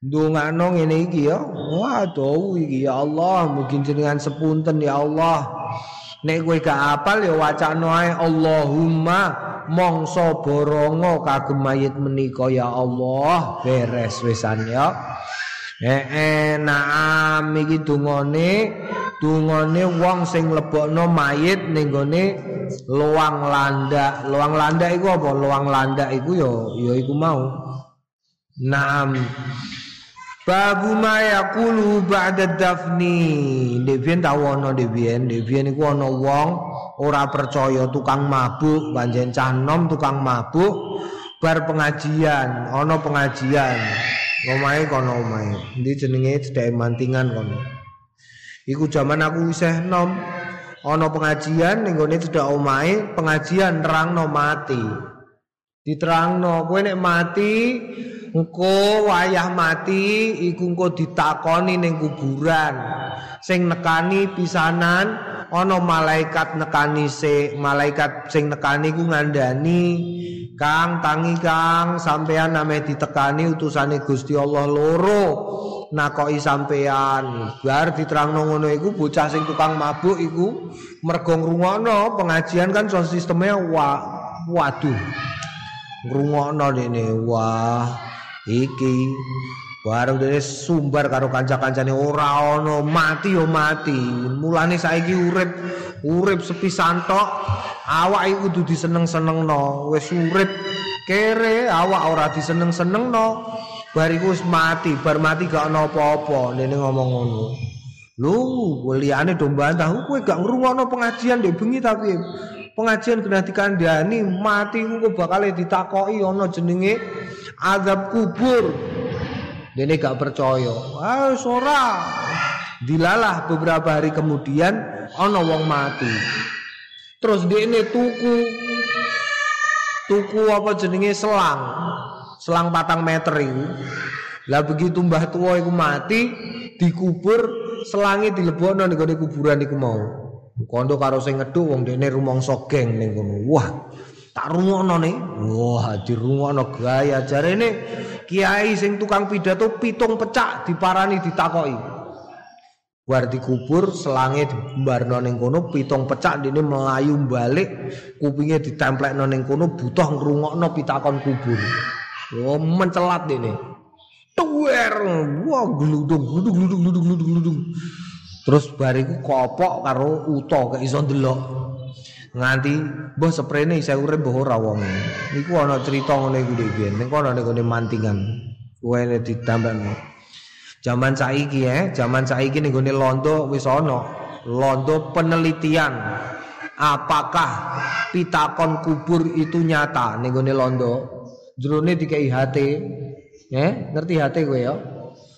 ndongakno ngene iki ya. Waduh iki ya Allah mungkin jenengan sepunten ya Allah. Nek kowe gak apal ya wacana Allahumma mongso borongo kagem mayit menika ya Allah. Beres wisan ya. Eh, eh naam iki dungane dungane wong sing lebokno mayit ning gone luang landak. Luang landak iku apa? Luang landak iku ya ya iku mau. Naam Babu ma yaqulu ba'da dafni. Devien tau ana devien, devien iku ana wong ora percaya tukang mabuk, panjen cah nom tukang mabuk bar pengajian, ana pengajian. Omahe kono omahe. Endi jenenge cedhake mantingan kono. Iku jaman aku isih nom. Ana pengajian ning gone cedhak omahe, pengajian nerangno mati. Diterangno kowe nek mati engko wayah mati iku engko ditakoni ning kuburan sing nekani pisanan ana malaikat nekani se malaikat sing nekani ku ngandani Kang tangi Kang sampean name ditekani utusane Gusti Allah loro nakoki sampean. Bar diterangno ngono iku bocah sing tukang mabuk iku mergo ngrungokno pengajian kan sound sistemnya wa waduh. Ngrungokno dene wah iki bareng dene sumbar karo kanca-kancane ora ana mati yo mati. Mulane saiki urip urip sepi santok awak iku kudu diseneng-senengno. Wis urip kere awak ora diseneng-senengno. bariku wis mati, bar mati gak ana apa-apa, dene ngomong ngono. Lho, liyane do bantah, kowe gak ngrungokno pengajian ndek bengi tapi pengajian kena dikandani mati ku bakal ditakoki ana jenenge azab kubur. Dene gak percaya. Ah, ora. Dilalah beberapa hari kemudian ana wong mati. Terus dene tuku tuku apa jenenge selang. selang patang meter itu lah begitu mbah tua itu mati dikubur selangi dilebokno ning kuburan iku mau kondo karo sing ngeduk wong dene rumangsa geng ning kono wah tak rungokno nih wah dirungokno gaya jarene kiai sing tukang pidato pitung pecak diparani ditakoki Bar dikubur selange dibarno ning kono pitung pecak dene melayu balik kupinge ditemplekno ning kono butuh ngrungokno pitakon kubur Oh, mencelat ini. Tuwer, wah gludung, gludung, gludung, gludung, gludung. Terus bariku kopok karo uto ke iso ndelok. Nganti mbah sprene saya urip mbah ora wong. Iku ana cerita ngene iku dhek biyen. Ning kono ning mantingan. Kuwene ditambahno. Zaman saiki ya, zaman saiki ning gone londo wis ana. Londo penelitian apakah pitakon kubur itu nyata ning gone londo jerone dikai hati ya ngerti hati gue ya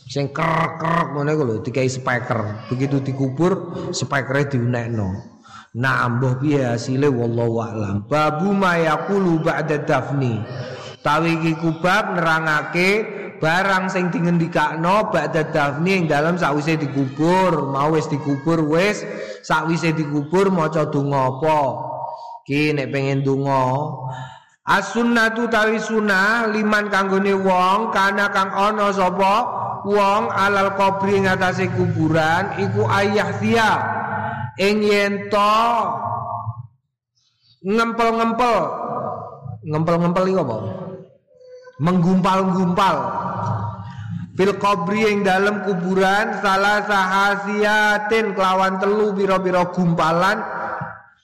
sing kerek-kerek ngene iku lho dikai speaker begitu dikubur speakere diunekno nah ambuh piye hasile wallahu a'lam. Babu mayaqulu ba'da dafni. Tawi iki kubab nerangake barang sing dingendikakno ba'da dafni ing dalam sakwise dikubur. Mau wis dikubur wis. Sakwise dikubur maca donga apa? Ki nek pengen donga. As-sunnatu tawi sunnah liman kanggone wong kana kang ana sapa? Wong alal kubri ngatasé kuburan iku ayah sia ing yen to ngempel-ngempel. Ngempel-ngempel iku apa? Menggumpal-gumpal. Fil kubri ing dalam kuburan salah sahasiatin kelawan telu biro-biro gumpalan.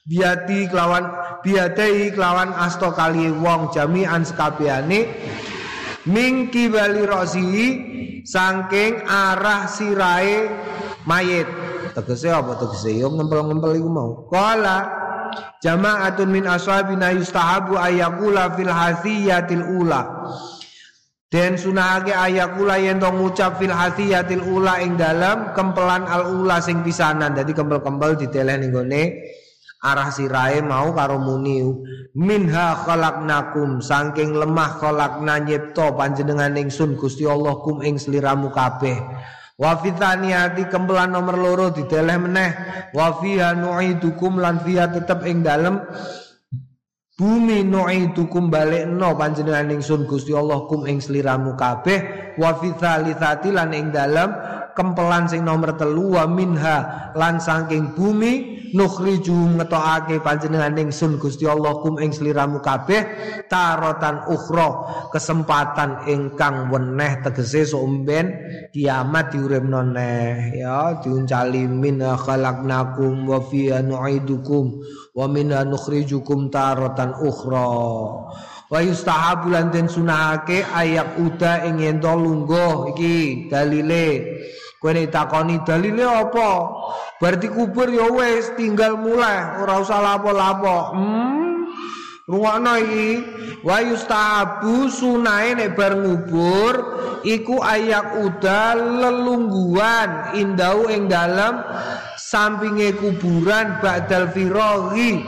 Biati kelawan biadai kelawan asto kali wong jami'an sekabehane mingki bali rosi saking arah sirai mayit tegese apa? Tegese yo ngempel-ngempel iku mau. Kala jama'atun min ashabina yustahabu ayakula fil hasiyatil ula. Dan sunahake ayakula yen to ngucap fil hasiyatil ula ing dalam kempelan al ula sing pisanan. Dadi kempel-kempel diteleh ning gone arah sirahe mau karo muni. Minha khalaqnakum saking lemah khalaqna nyipta panjenengan ingsun Gusti Allah kum ing sliramu kabeh wa fitaniati kempelan nomor loro dideleh meneh. Wa fiha nu'idukum lan fiha tetep ing dalem. Bumi nu'idukum balekno panjenengan ingsun Gusti Allah kum ing sliramu kabeh. Wa lan ing dalem kempelan sing nomor telu wa minha lan saking bumi nukhriju ngetokake panjenengan ingsun Gusti Allah kum ing sliramu kabeh tarotan ukhra kesempatan ingkang weneh tegese somben kiamat diuripno neh ya diuncali min khalaqnakum wa fi nu'idukum wa min nukhrijukum tarotan ukhra. Wa yustahabu lan den sunahake ayak uda ing yen lungguh iki dalile Kowe takoni dalile apa? Berarti kubur ya wis tinggal mulai, ora usah lapo-lapo. Hmm. Rungokno iki, wa yustabu sunae nek bar ngubur iku ayak uda lelungguan indau ing dalem sampinge kuburan badal firaghi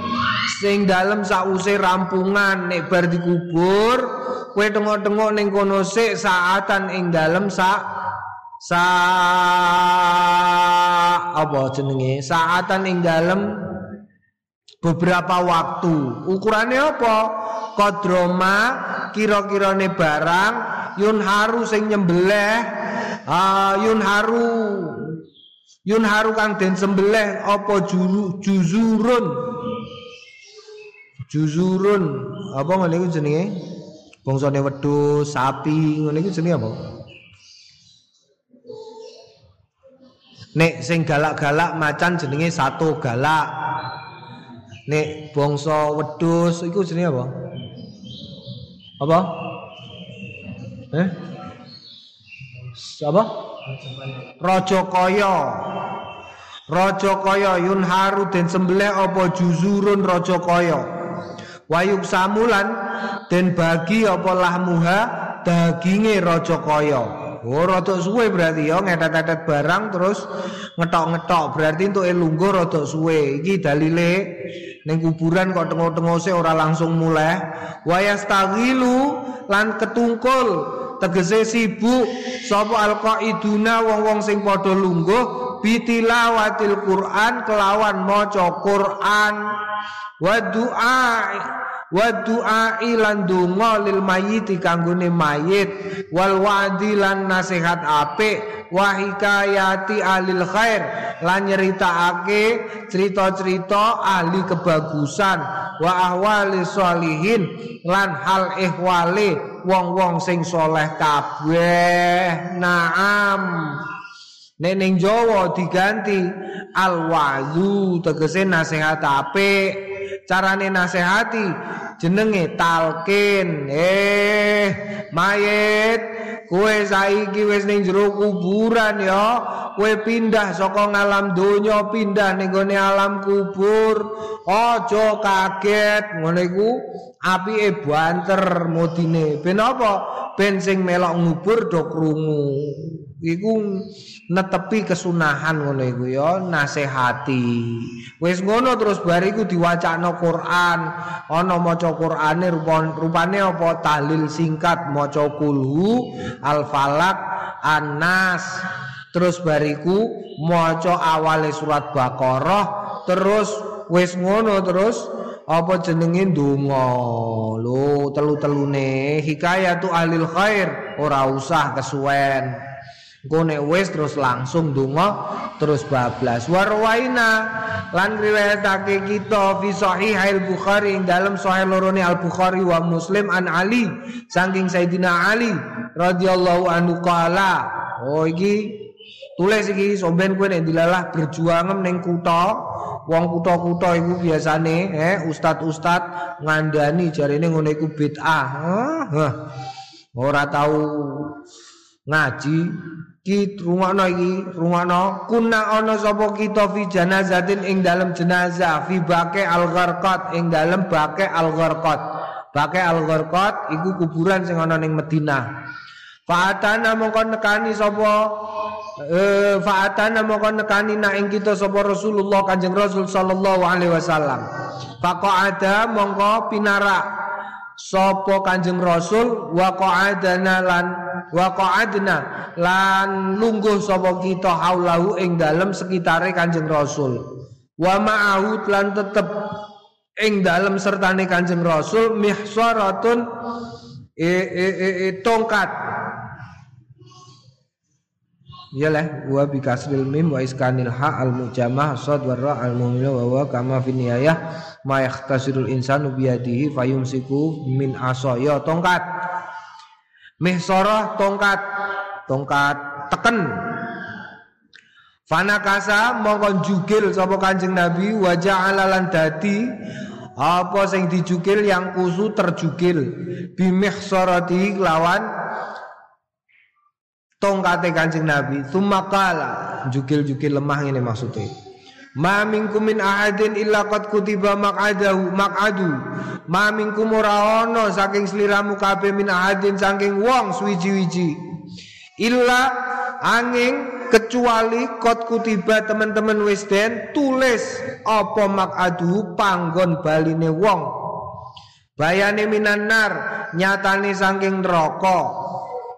sing dalem sause rampungan nek bar dikubur kowe tengok-tengok ning kono sik saatan ing dalem sak sa apa jenenge? Saatan ing dalem beberapa waktu. Ukurannya apa? Kodroma kira-kirane barang yun haru sing nyembelih ah yunharu yunharu kang den sembelih apa juzurun? Juzurun. Apa ngene iku jenenge? Bangsane wedhus sapi ngene iku jenenge apa Nek sing galak-galak macan jenenge satu galak. Nek bangsa wedhus iku jenenge apa? Apa? Eh? Apa? Raja Kaya. Raja Kaya yunharu den sembelih apa juzurun Raja Kaya. Wayuk samulan den bagi apa lahmuha daginge Raja Kaya. Oh, rada suwe berarti ya ngetet-etet barang terus ngetok-ngetok. Berarti untuk elunggo rada suwe. Iki dalile ning kuburan kok tengok-tengose ora langsung mulai. Wayastagilu lan ketungkul tegese sibuk sapa alqaiduna wong-wong sing padha lungguh bitilawatil Quran kelawan maca Quran wa wa du'a lan donga lil mayyit kanggone mayit. Wal wa'di lan nasihat apik. Wa hikayati alil khair. Lan nyeritakake cerita-cerita ahli kebagusan. Wa ahwali sholihin. Lan hal ihwale wong-wong sing soleh kabeh. Naam. Neneng Jawa diganti al wazu tegese nasihat apik carane nasehati jenenge talkin. Eh mayit. Kue saiki wis ning jero kuburan ya kue pindah saka ngalam donya pindah ning alam kubur. Aja kaget ngono iku apike banter modine. Ben apa? Ben sing melok ngubur do krungu. Iku netepi kesunahan ngono iku ya nasehati. Wis ngono terus bariku diwacana Quran. Ana maca Qurane rupane apa? Tahlil singkat maca kulhu al falak anas terus bariku maca awale surat Baqarah terus wis ngono terus apa jenenge donga lho telu-telune hikayatu alil khair ora usah kesuwen wis terus langsung donga terus bablas. Warwaina lan riwayatake kita fi sahih al Bukhari ing dalam sahih lorone Al Bukhari wa Muslim an Ali saking Sayyidina Ali radhiyallahu anhu qala. Oh iki tulis iki somben kowe nek dilalah berjuang ning kutha. Wong kutha-kutha iku biasane eh ustad-ustad ngandani jarene ngono iku bid'ah. Ah, ora tahu ngaji. Ki rungokno iki rungokno kuna ana sapa kita fi janazatin ing dalem jenazah fi bake al gharqat ing dalem bake al gharqat bake al gharqat iku kuburan sing ana ning Madinah mongko nekani sapa eh fa'atana mongko nekani nak ing kita sapa Rasulullah Kanjeng Rasul sallallahu alaihi wasallam. Faqa'ada mongko pinarak Sopo Kanjeng Rasul wa qa'adana lan wa qa'adna lan lungguh sapa kita haulahu ing dalem sekitare Kanjeng Rasul. Wa ma'ahu lan tetep ing dalem sertane Kanjeng Rasul mihsaratun e, e, e, e tongkat Iyalah wa bi kasril mim wa iskanil ha al mujamah sad wa ra al mu'minu wa wa kama fi niyayah ma yakhtasirul insanu bi yadihi fayumsiku min asaya tongkat. Mihsarah tongkat. Tongkat teken. Fanakasa mongko jugil sapa Kanjeng Nabi wa ja'ala lan dadi apa sing dijugil yang kusu terjugil bimihsarati lawan tongkate Kanjeng Nabi tumakala jukil-jukil lemah ini maksudnya. Ma minkum min ahadin illa qad kutiba maq'adahu maq'adu. Ma minkum ora ana saking sliramu kabeh min ahadin saking wong suwiji-wiji. Illa angin kecuali kot kutiba teman-teman wis den tulis apa maq'adu panggon baline wong. Bayane minan nar nyatane saking neraka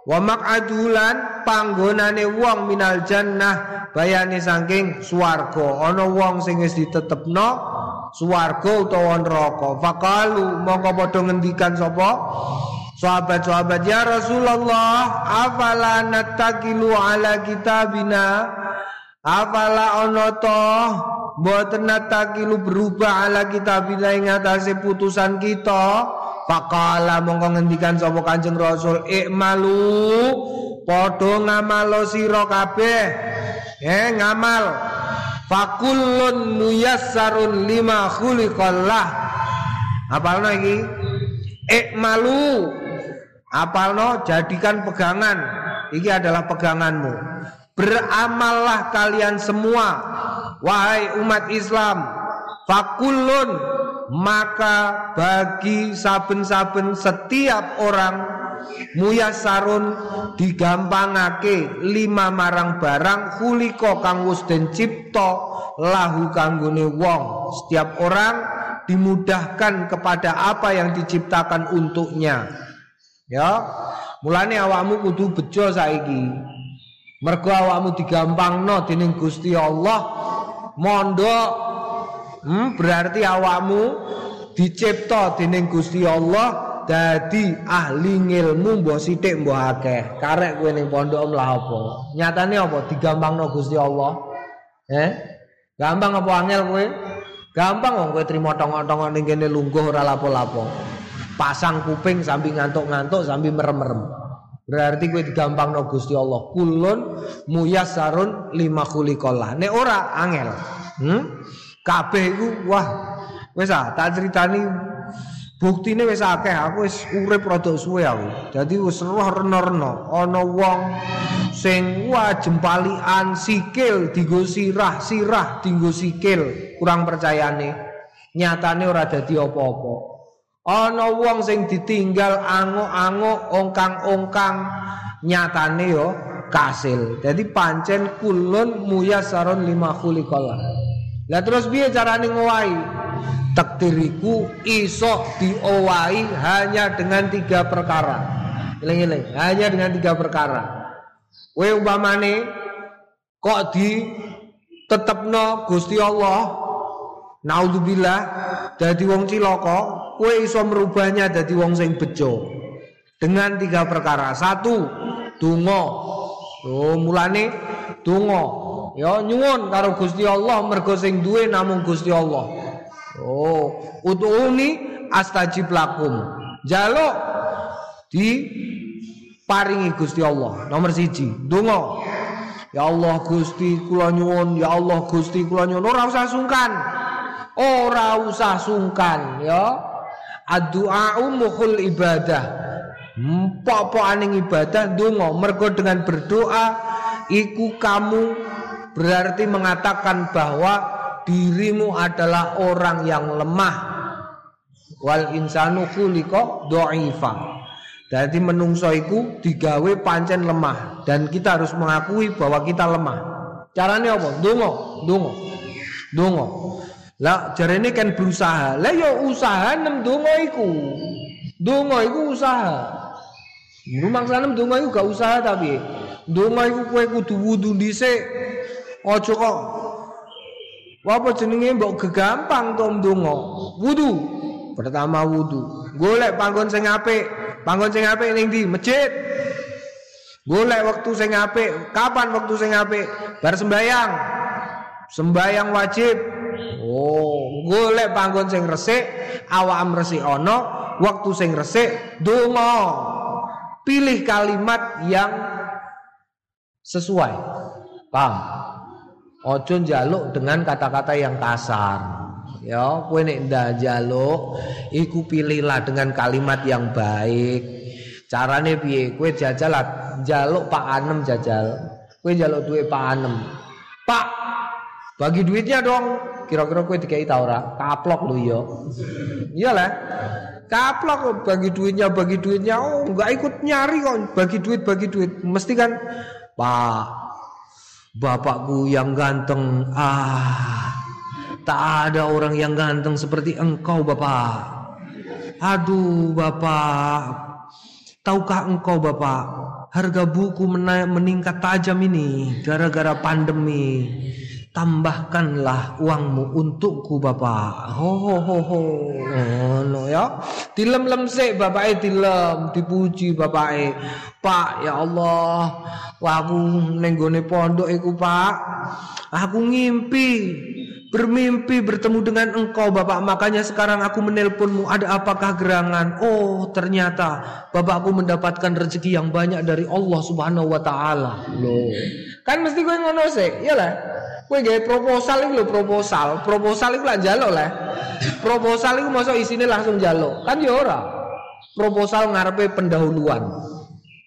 Wa maq'adulan panggonane wong minal jannah bayane saking swarga. Ana wong sing wis ditetepno swarga utawa neraka. Faqalu mongko padha ngendikan sapa? Sahabat-sahabat ya Rasulullah, afala natakilu ala kitabina? Afala ono toh mboten natakilu berubah ala kitabina ing atase putusan kita? Pakala mongko ngendikan sapa Kanjeng Rasul, "Ikmalu padha ngamalo sira kabeh." Eh ngamal. Fakullun muyassarun lima khuliqallah. Apalno iki? Ikmalu Apalno jadikan pegangan. Ini adalah peganganmu. Beramallah kalian semua wahai umat Islam. Fakulun maka bagi saben-saben setiap orang muyasarun digampangake lima marang barang kuliko kang wis den cipta lahu kanggone wong setiap orang dimudahkan kepada apa yang diciptakan untuknya Ya. Mulane awakmu kudu bejo saiki. Mergo awakmu digampangno dening Gusti Allah mondok hmm, berarti awakmu dicipta dening Gusti Allah dadi ahli ngilmu mbok sithik mbok akeh. Karek kowe ning pondok lah apa? Nyatane apa digampangno Gusti Allah? Eh? Gampang apa angel kowe? Gampang wong kowe trimo tongok-tongok ning kene lungguh ora lapo-lapo pasang kuping sambil ngantuk-ngantuk sambil merem-merem. Berarti gue digampang no Gusti Allah. Kulun muyasarun lima khuliqallah. Nek ora angel. Hmm? Kabeh iku wah wis ah tak critani buktine wis akeh aku wis urip rada suwe aku. Dadi wis roh reno-reno ana wong sing wah jempalian sikil digo sirah, sirah digo sikil. Kurang percayane. Nyatane ora dadi apa-apa. ana wong sing ditinggal ango-ango ongkang-ongkang nyatane yo kasil jadi pancen kulun muyasaron lima khuliqallah lah terus piye carane ngowahi takdiriku iso diowahi hanya dengan tiga perkara. Eling-eling hanya dengan tiga perkara. Kowe umpamane kok di tetepno Gusti Allah naudzubillah dadi wong cilaka kue iso merubahnya jadi wong sing bejo. Dengan tiga perkara. Satu tungo oh mulane tungo ya nyuwun karo Gusti Allah mergo sing duwe namung Gusti Allah. Oh uduni astajib lakum jaluk di paringi Gusti Allah. Nomor siji dungo ya Allah Gusti kula nyuwun. Ya Allah Gusti kula nyuwun. Ora usah sungkan. Ora usah sungkan ya. Addu'a mukhul ibadah. Apa aning ibadah donga. Mergo dengan berdoa iku kamu berarti mengatakan bahwa dirimu adalah orang yang lemah. Wal insanu khuliqa dha'ifa. Jadi menungso iku digawe pancen lemah dan kita harus mengakui bahwa kita lemah. Caranya apa? Donga, donga. Donga. Lah jarene kan berusaha. Lah ya usaha nem donga iku. Donga iku usaha. Rumangsane donga iku gak usaha tapi donga iku kowe kudu wudu dhisik. Aja kok apa jenenge mbok gegampang to ndonga. Wudu. Pertama wudu. Golek panggon sing apik. Panggon sing apik ning ndi? Masjid. Golek waktu sing apik. Kapan waktu sing apik? Bar sembayang. Sembayang wajib Oh, golek panggon sing resik, awakam resik ana, waktu sing resik donga. Pilih kalimat yang sesuai. Paham? Ojo njaluk dengan kata-kata yang kasar. Ya, kowe nek ndak njaluk, iku pilihlah dengan kalimat yang baik. Carane piye? Kowe jajal njaluk Pak Anem jajal. Kowe njaluk duit Pak Anem. Pak, bagi duitnya dong. Kira-kira kowe dikai ta ora? Kaplok lho ya. Iyalah. Kaplok bagi duitnya bagi duitnya oh enggak ikut nyari kok bagi duit bagi duit mesti kan Pak Bapakku yang ganteng. Ah tak ada orang yang ganteng seperti engkau Bapak. Aduh Bapak. Tahukah engkau Bapak Harga buku meningkat tajam ini Gara-gara pandemi? Tambahkanlah uangmu untukku bapak. Ho ho ho ho. No ya. Dilem lem sik bapak dilem. Dipuji bapak pak ya Allah wah aku nenggone pondok iku pak. Aku ngimpi bermimpi bertemu dengan engkau Bapak. Makanya sekarang aku menelponmu ada apakah gerangan? Oh ternyata Bapakku mendapatkan rezeki yang banyak dari Allah Subhanahu wa taala. Loh. Kan mesti gue ngono sih iyalah. Gue gawe proposal itu loh proposal. Proposal itu lah jalo lah. Proposal itu masuk isinya langsung jalo kan ya ora. Proposal ngarepe pendahuluan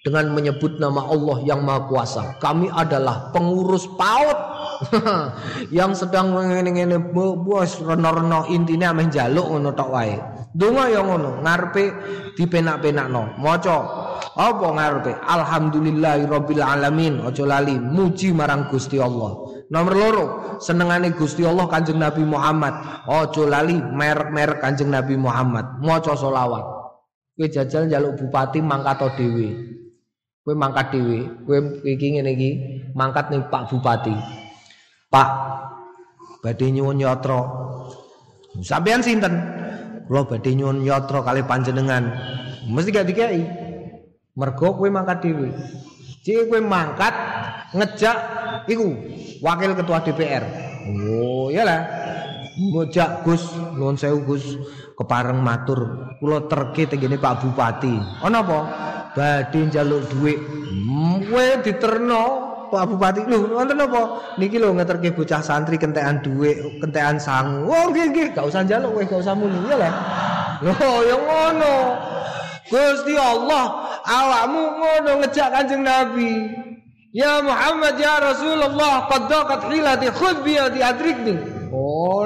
dengan menyebut nama Allah yang Maha Kuasa. Kami adalah pengurus PAUD *laughs* yang sedang ngene-ngene bos reno-reno intine ameh njaluk ngono tok wae. Donga ya ngono, ngarepe dipenak-penakno. Maca apa ngarepe? Alhamdulillahirabbil alamin. Aja lali muji marang Gusti Allah. Nomor loro, senengane Gusti Allah Kanjeng Nabi Muhammad. Aja lali merek-merek Kanjeng Nabi Muhammad. Maca selawat. Kowe jajal njaluk bupati mangkat dhewe. Kowe mangkat dhewe, kowe iki ngene iki, mangkat ning Pak Bupati. Pak, badhe nyuwun yatra. Sampeyan sinten? Kula badhe nyuwun yatra kali panjenengan. Mesti gak dikai. Mergo kowe mangkat dhewe. Cek kowe mangkat ngejak iku wakil ketua DPR. Oh, iyalah. Mojak Gus, nuwun sewu Gus, kepareng matur kula terke tenggene Pak Bupati. Ana apa? Badhe njaluk dhuwit. Hmm, kowe diterno Pak Bupati. Lho wonten apa? Niki lho ngeterke bocah santri kentekan dhuwit kentekan sangu. Oh nggih nggih. Gak usah njaluk kowe gak usah muni. Ya lah lho ya ngono. Gusti Allah awakmu ngono ngejak Kanjeng Nabi. Ya Muhammad ya Rasulullah qad daqat hilati khudh bi yadi adrikni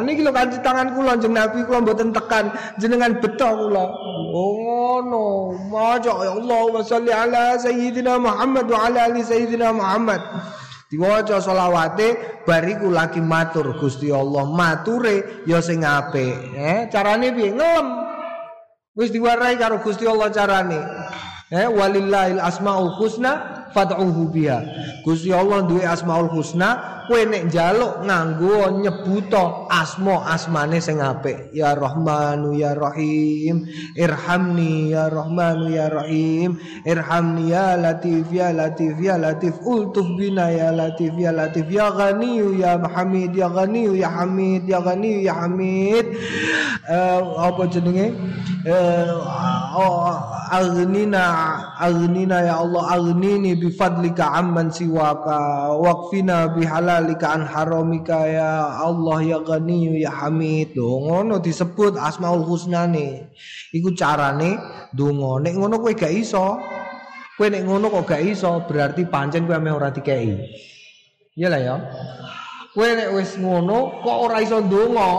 niki lho kanthi tangan kula jeneng Nabi kula mboten tekan jenengan beto kula. Oh, ngono. Maja ya Allah wa salli ala sayyidina Muhammad wa ala ali sayyidina Muhammad. Diwaca selawate bariku lagi matur Gusti Allah mature ya sing apik. Eh, carane piye? Ngelem. Wis diwarai karo Gusti Allah carane. Eh, walillahil asmaul husna fad'uhu biha. Gusti Allah duwe asmaul husna, kowe nek njaluk nganggo nyebuto asma asmane sing apik. Ya Rahmanu ya Rahim, irhamni ya Rahmanu ya Rahim, irhamni ya Latif ya Latif ya Latif, ultuf bina ya Latif ya Latif, ya Ghani ya Hamid ya Ghani ya Hamid ya Ghani ya Hamid. Uh, apa jenenge? Uh, oh, aghnina aghnina ya Allah aghnini bifadlika amman siwaka waqfina bihalalika an haramika ya Allah ya Ghani ya Hamid. Ngono disebut asmaul husna nih iku carane donga. Nek ngono kowe gak iso. Kowe nek ngono kok gak iso berarti pancen kowe ora dikei iya lah ya. Kowe nek wis ngono kok ora iso donga?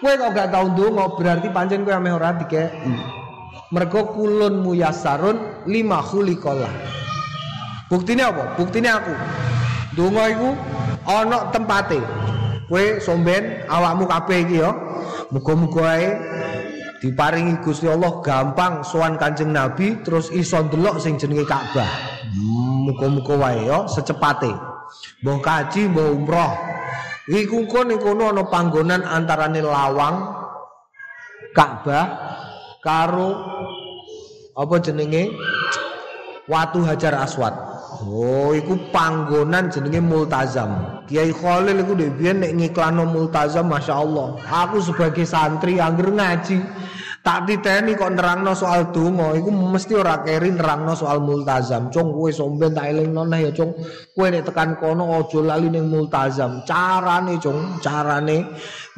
Kowe kok gak tau donga berarti pancen kowe ora dikei mergo kulun muyasarun lima khuliqallah Buktine apa? Buktine aku. Donga iku tempate. Kowe somben awakmu kabeh iki ya. Muga-muga ae diparingi Gusti Allah gampang sowan Kanjeng Nabi terus iso ndelok sing jenenge Ka'bah. Muga-muga wae ya secepate. Mbah kaji, mbah umroh. Iku kon ning kono ana panggonan antarane lawang Ka'bah karo apa jenenge Watu Hajar Aswad. Oh, iku panggonan jenenge Multazam. Kiai Khalil iku dhewe nek ngiklano Multazam masyaallah. Aku sebagai santri angger ngaji tak diteni kok nerangno soal donga. Iku mesti ora keri nerangno soal multazam. Cung kowe somben tak elingno nah ya cung. Kowe nek tekan kono aja lali ning multazam. Carane cung carane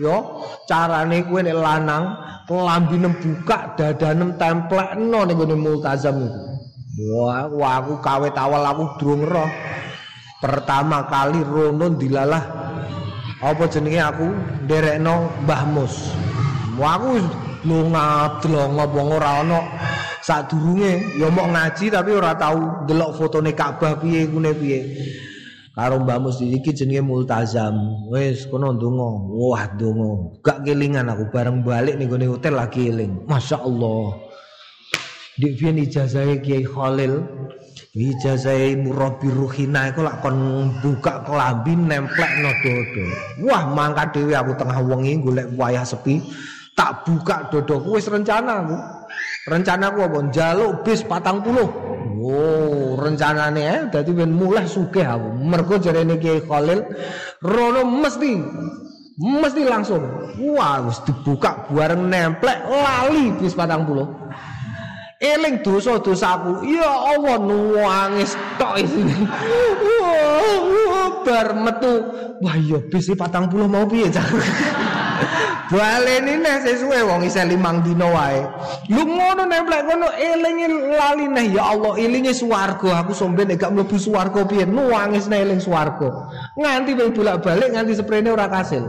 yo carane kowe nek lanang lambine buka dadanem templekno ning multazam iku. Wah, wah aku kawet awal aku durung roh. Pertama kali rono dilalah. Apa jenenge aku? Nderekno Mbah Mus. Wah aku lunga dlong apa ora ana sadurunge ya mau ngaji tapi ora tahu delok fotone Ka'bah piye kune piye. Karo Mbah Mus iki jenenge Multazam. Wis kono ndonga. Wah ndonga. Gak kelingan aku bareng balik ning hotel lagi eling. Masya Allah. Di biyen ijazah Kiai Khalil Ijazah murabi ruhina iku lak kon buka kelambi nemplek no dodo. Wah, mangkat dhewe aku tengah wengi golek wayah sepi, tak buka dodoku wis rencana aku. Rencana aku apa? Njaluk bis 40. Oh, rencanane eh dadi ben mulai sugih aku. Mergo jarene Ki Khalil rono mesti mesti langsung. Wah, wis dibuka bareng nemplek lali bis 40. eling dosa-dosaku ya Allah nuangis tok isine bar metu wah ya bis 40 mau piye cah baleni neh sesuwe wong isih limang dina wae. Lu ngono nemplek ngono elinge lali neh ya Allah elinge swarga. Aku somben gak mlebu swarga piye? Nuangis neh eling swarga. Nganti bolak-balik nganti sprene ora kasil.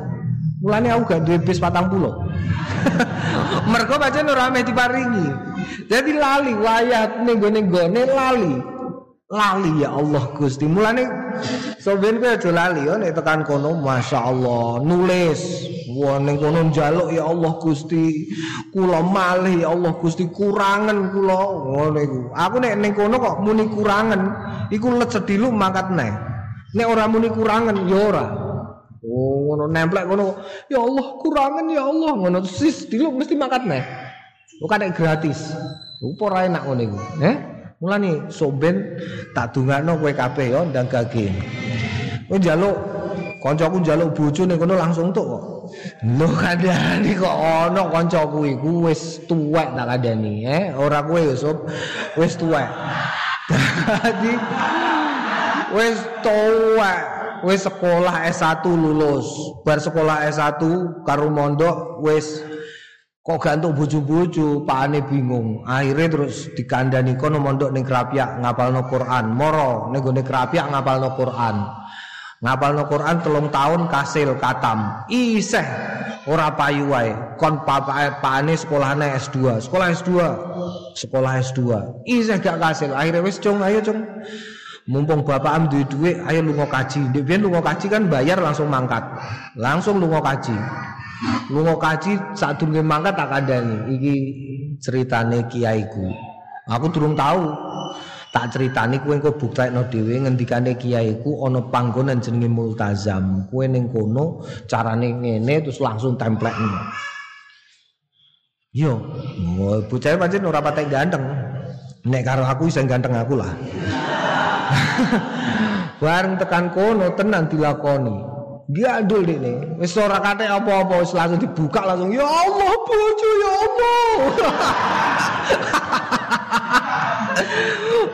Mulane aku gak duwe bis 40 *laughs* mergo pancen ora ame diparingi. Jadi lali wayat ning gone lali. Lali ya Allah Gusti. Mulane soben kowe aja lali ya nek tekan kono masyaallah nulis. Wah ning kono njaluk ya Allah Gusti. Kula malih ya Allah Gusti kurangan kula ngono iku. Aku nek ning kono kok muni kurangan iku let sedilu mangkat neh. Nek ora muni kurangan ya ora. Oh ngono nemplek ngono. Ya Allah kurangan ya Allah ngono sis dilu mesti mangkat neh. Bukan gratis. Apa ora enak ngene iku? Eh? Mulane soben tak dungakno kowe kabeh ya ndang gage. Kowe njaluk kancaku njaluk bojo ning kono langsung tuk kok. Lho kandhani kok ana kancaku iku wis tuwek tak kandhani, eh? Ora kowe sob, wis tuwek. Dadi wis tuwek, wis sekolah S1 lulus. Bar sekolah S1 karo mondok wis kok gantung bojo-bojo pakane bingung. Akhirnya terus dikandani kono mondok ning Krapyak ngapalno Quran. Moro ning gone Krapyak ngapalno Quran. Ngapalno Quran telung tahun kasil katam. Iseh ora payu wae. Kon pakane sekolahane S2 sekolah S2 sekolah S2 iseh gak kasil. Akhirnya wis cung ayo cung. Mumpung bapak am duwe duit ayo lunga kaji. Ndek biyen lunga kaji kan bayar langsung mangkat. Langsung lunga kaji lunga kaji sadurunge mangkat tak kandhani. Iki ceritane kiaiku aku durung tahu tak ceritani kowe engko buktekno dhewe ngendikane kiaiku ana panggonan jenenge multazam. Kowe ning kono carane ngene terus langsung templekno. Yo oh, bocah pancen ora patek ganteng. Nek karo aku iso ganteng aku lah. *laughs* Bareng tekan kono tenan dilakoni. Gandul ini, wis ora kate apa-apa wis langsung dibuka langsung ya Allah bojo ya Allah.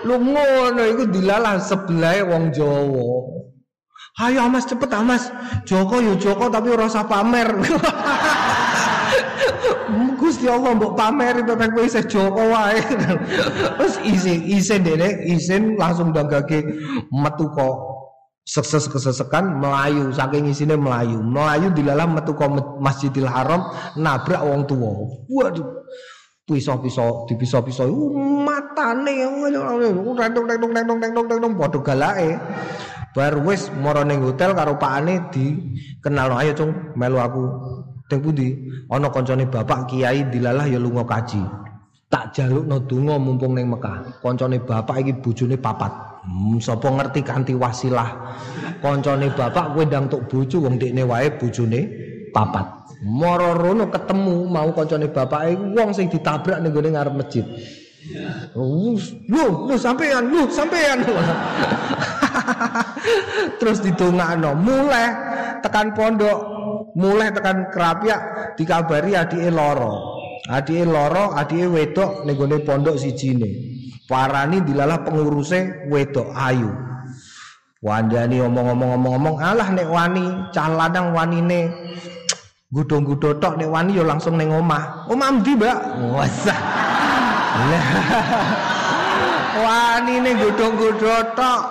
*laughs* Lu ngono iku dilalah sebelah wong Jawa. Ayo Mas cepet Mas. Joko yo Joko tapi ora usah pamer. *laughs* Gusti Allah mbok pameri pepek kowe isih Joko wae. *laughs* Terus isin isin dene isin langsung dagage metu kok sukses kesesekan melayu saking isine melayu melayu dilalam metu Masjidil Haram nabrak wong tua waduh pisau-pisau di pisau-pisau matane rendong rendong rendong rendong rendong padha galake bar wis mara ning hotel karo pakane dikenal ayo cung melu aku Teng pundi? Ana kancane bapak kiai dilalah ya lunga kaji. Tak jalukno donga mumpung ning Mekah. Kancane bapak iki bojone papat. Hmm, sapa ngerti kanthi wasilah. Kancane bapak kowe ndang tuk bojo wong dekne wae bojone papat. Moro rono ketemu mau kancane bapak wong sing ditabrak ning gone ngarep masjid. Lu, lu sampean, lu sampean. *laughs* Terus ditungakno, mulai tekan pondok mulai tekan kerapia dikabari adike loro. Adike loro, adike wedok ning gone pondok sijine. Parani dilalah pengurusnya wedok ayu. Wandani omong-omong-omong-omong, alah nek wani, cah lanang wanine gudong-gudo tok nek wani yo langsung ning omah. Omah ndi, Mbak? Wasah. *laughs* wani ning gudong-gudo tok.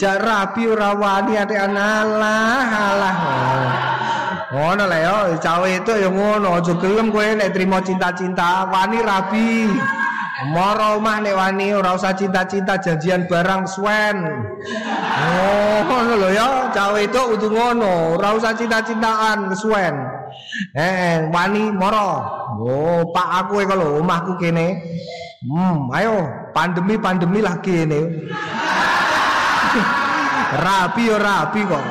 Jak rabi ora wani analah alah. Ngono lah yo, cawe itu ya ngono, aja gelem kowe nek trimo cinta-cinta, wani rabi. Moro omah nek wani ora usah cinta-cinta janjian barang swen. Oh, ngono lho ya, cawe itu kudu ngono, ora usah cinta-cintaan swen. Eh, wani moro. Oh, pak aku e kalau omahku kene. Hmm, ayo pandemi-pandemi lagi ini. *laughs* rapi ya rapi kok.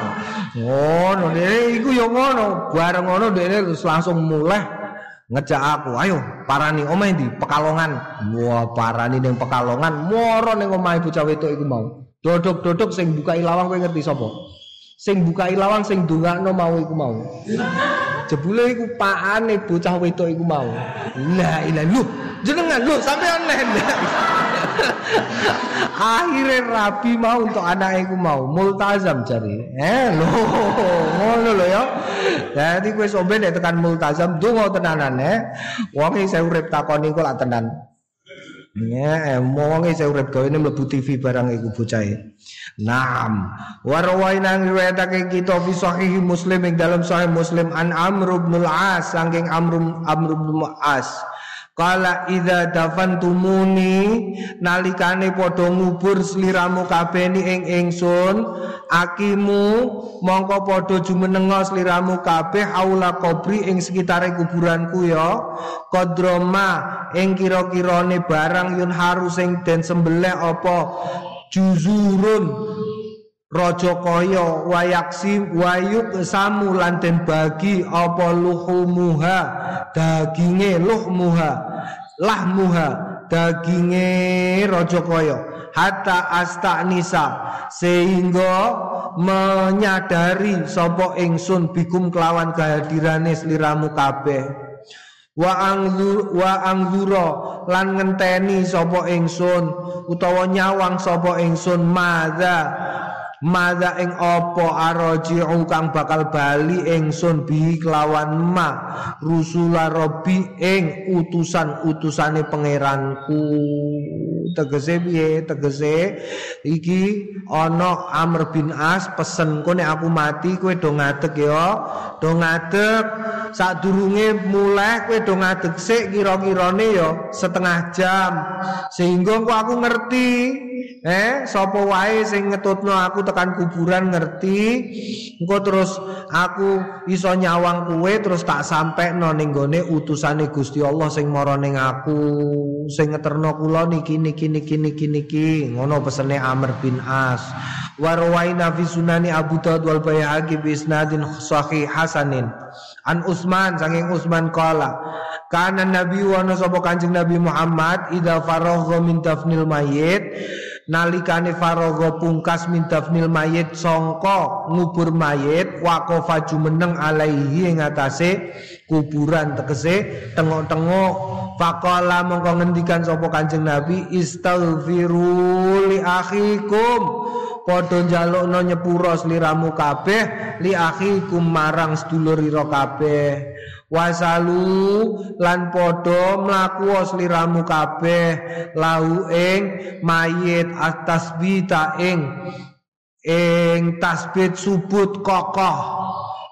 Ngono dene iku ya ngono, bareng ngono dene langsung mulai ngejak aku, ayo parani omahe di Pekalongan. Wah, parani ning Pekalongan, moro ning omahe bocah wedok iku mau. Dodok-dodok sing buka ilawang kowe ngerti sapa? Sing buka ilawang sing ndongakno mau iku mau. Jebule iku pakane bocah wedok iku mau. La lu, jenengan lu sampean leh. Akhirnya rabi mau untuk anak iku mau multazam jari. Eh lo ngono lo ya. Jadi kowe sombe nek tekan multazam donga tenanan eh. Wong saya urip takoni kok lak tenan. Ya, wong saya urip gawe ini mlebu TV barang iku bocahe. Naam. Wa rawaina riwayatake kita fi sahih Muslim ing dalam sahih Muslim an Amr bin Al-As saking Amr Amr Al-As. Kala idza dafantumuni nalikane padha ngubur sliramu kabeni ing ingsun akimu mongko padha jumenenga sliramu kabeh aula kubri ing sekitare kuburanku ya. Kodroma ing kira-kirane barang yun harus sing den sembelih apa? Juzurun Raja kaya wayaksi wayuk samu lanten bagi apa luhumuha daginge luhmuha lahmuha daginge raja kaya. Hatta nisa. Sehingga menyadari sapa ingsun bikum kelawan kehadiran sliramu kabeh. Wa angzur wa angzura lan ngenteni sapa ingsun utawa nyawang sapa ingsun madza Mada ing opo araji'u kang bakal bali ingsun bi kelawan ma rusula robbi ing utusan-utusane pangeranku. Tegese piye? Tegese iki ana Amr bin As pesen kene aku mati kowe do ngadeg ya. Do ngadeg. Sadurunge mulai kowe do ngadeg sik kira-kirane ya setengah jam. Sehingga aku ngerti eh sapa wae sing ngetutno aku tekan kuburan ngerti? Engko terus aku iso nyawang kue terus tak sampai no ning gone utusane Gusti Allah sing mara ning aku. Sing ngeterno kula niki niki niki niki niki. Ngono pesene Amr bin As. Warwaina fi sunani Abu Dawud wal Baihaqi bi isnadin sahih hasanin. An Utsman saking Utsman kala kana nabi wa sapa kanjeng Nabi Muhammad idza faragha min dafnil mayit nalikane farogo pungkas min dafnil mayit songko ngubur mayit waqafa jumeneng alaihi ing atase kuburan tegese tengok-tengok. Faqala mongko ngendikan sapa Kanjeng Nabi istaghfiru li akhikum. Padha njalukno nyepura sliramu kabeh li akhikum marang sedulur kabeh wasalu lan podo mlaku sliramu kabeh. Lau ing mayit atas bita ing ing tasbit subut kokoh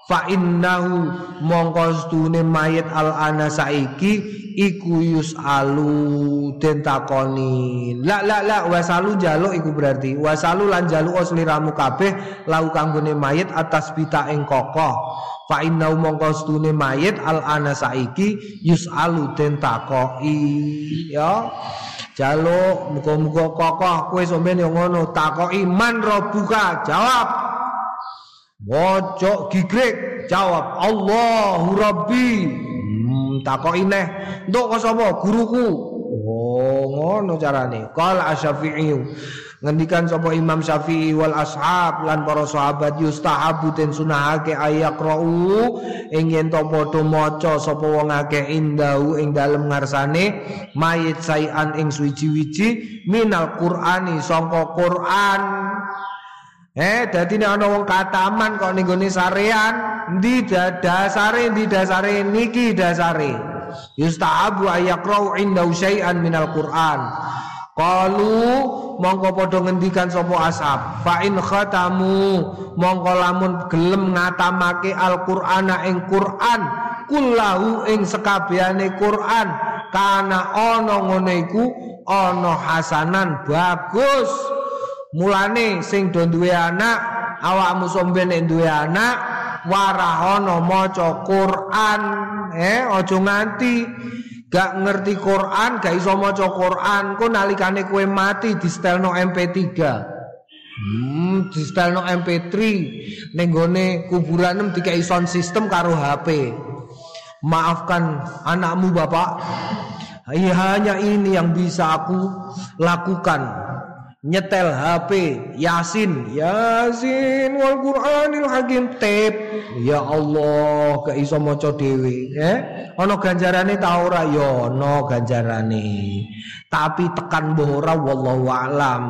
fa innahu mongko stune mayit al ana saiki iku yus alu den takoni. La la la wasalu jaluk iku berarti. Wasalu lan jaluk sliramu kabeh lau kanggone mayit atas bita ing kokoh. Fa inna mongko stune mayit al ana saiki yusalu den takoki. Ya jaluk muga-muga kokoh kowe sampeyan yo ngono takoki man rabbuka jawab Wojok gigrek jawab Allahu Rabbi. Hmm, takoki neh. Nduk sapa? Guruku. Oh ngono carane. Qala asy-syafi'i ngendikan sapa Imam Syafi'i wal ashab lan para sahabat yustahabu den sunahake ayaqra'u. Ing yen to padha maca sapa wong akeh indahu ing dalem ngarsane mayit sayan ing suwi-wiji minal Qur'ani sangka Qur'an Eh, dadi nek ana wong kataman kok ning gone sarean, ndi dasare ndi dasare niki dasare. Yustahabu ayaqra'u inda syai'an minal Qur'an. Qalu mongko padha ngendikan sapa ashab fa in khatamu mongko lamun gelem ngatamake Al-Qur'ana ing Qur'an kullahu ing sekabehane Qur'an kana ana ngene iku ana hasanan bagus mulane sing do duwe anak awakmu sombe nek duwe anak warahono maca Qur'an eh aja nganti gak ngerti Quran, gak iso maca Quran, kok nalikane kowe mati di stelno MP3. Hmm, di stelno MP3 ning gone kuburan dikai sound system karo HP. Maafkan anakmu Bapak. Ya, hanya ini yang bisa aku lakukan nyetel HP Yasin. Yasin wal Qur'anil Hakim. Tep ya Allah gak iso maca dhewe eh ana ganjarane ta ora? Ya ana ganjarane. Tapi tekan mbah ora wallahu alam.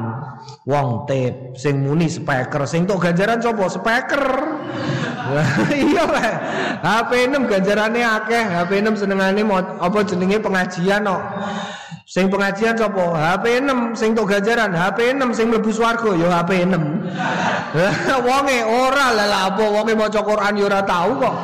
Wong tep sing muni speaker. Sing tok ganjaran sapa? Speaker. *laughs* Iya lah HP 6 ganjarane akeh. HP 6 senengane apa jenenge pengajian kok Sing pengajian sapa? HP 6 sing tok ganjaran, HP 6 sing mlebu swarga ya HP 6. *laughs* wonge ora lah apa wonge maca Quran ya ora kok.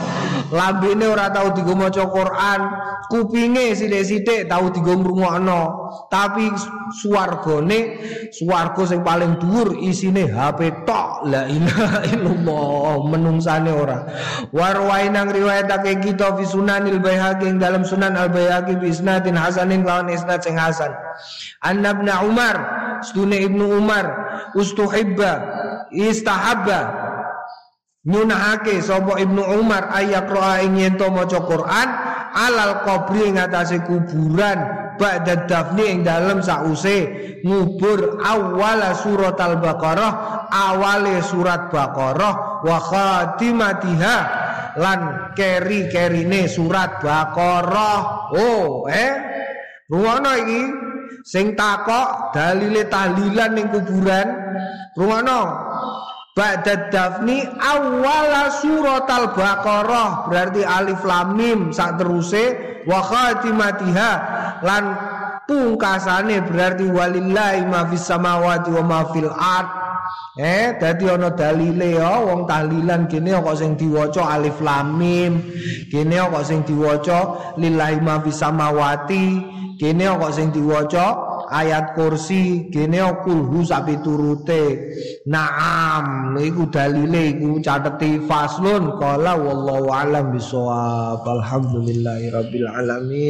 Lambene ora tau digo maca Quran, kupinge sithik-sithik tau digo ngrungokno. Tapi swargane swarga sing paling dhuwur isine HP tok. La ilaha illallah, menungsane ora. Warwai nang riwayatake kita fi Sunanil Baihaqi dalam Sunan Al Baihaqi bi isnadin hasanin lawan isnad sing hasan. Anna ibn Umar, sedune Ibnu Umar, ustuhibba, istahabba nyunahake sapa Ibnu Umar ayat ing yen to maca Quran alal qabri ing atase kuburan ba'da dafni ing dalem sause ngubur awal surat al-baqarah awale surat baqarah wa khatimatiha lan keri-kerine surat baqarah. Oh eh? Ruwono iki sing takok dalile tahlilan ning kuburan. Ruwono Ba'da dafni awala surat al-baqarah berarti alif lam mim sak teruse wa khatimatiha lan pungkasane berarti walillahi ma fis samawati wa fil eh dadi ana dalile ya wong tahlilan kene kok sing diwaca alif lam mim kene kok sing diwaca lillahi ma samawati kene kok sing diwaca ayat kursi kene kulhu sapi turute naam iku dalile iku cateti faslun. Qala wallahu alam bisawab alhamdulillahi rabbil alamin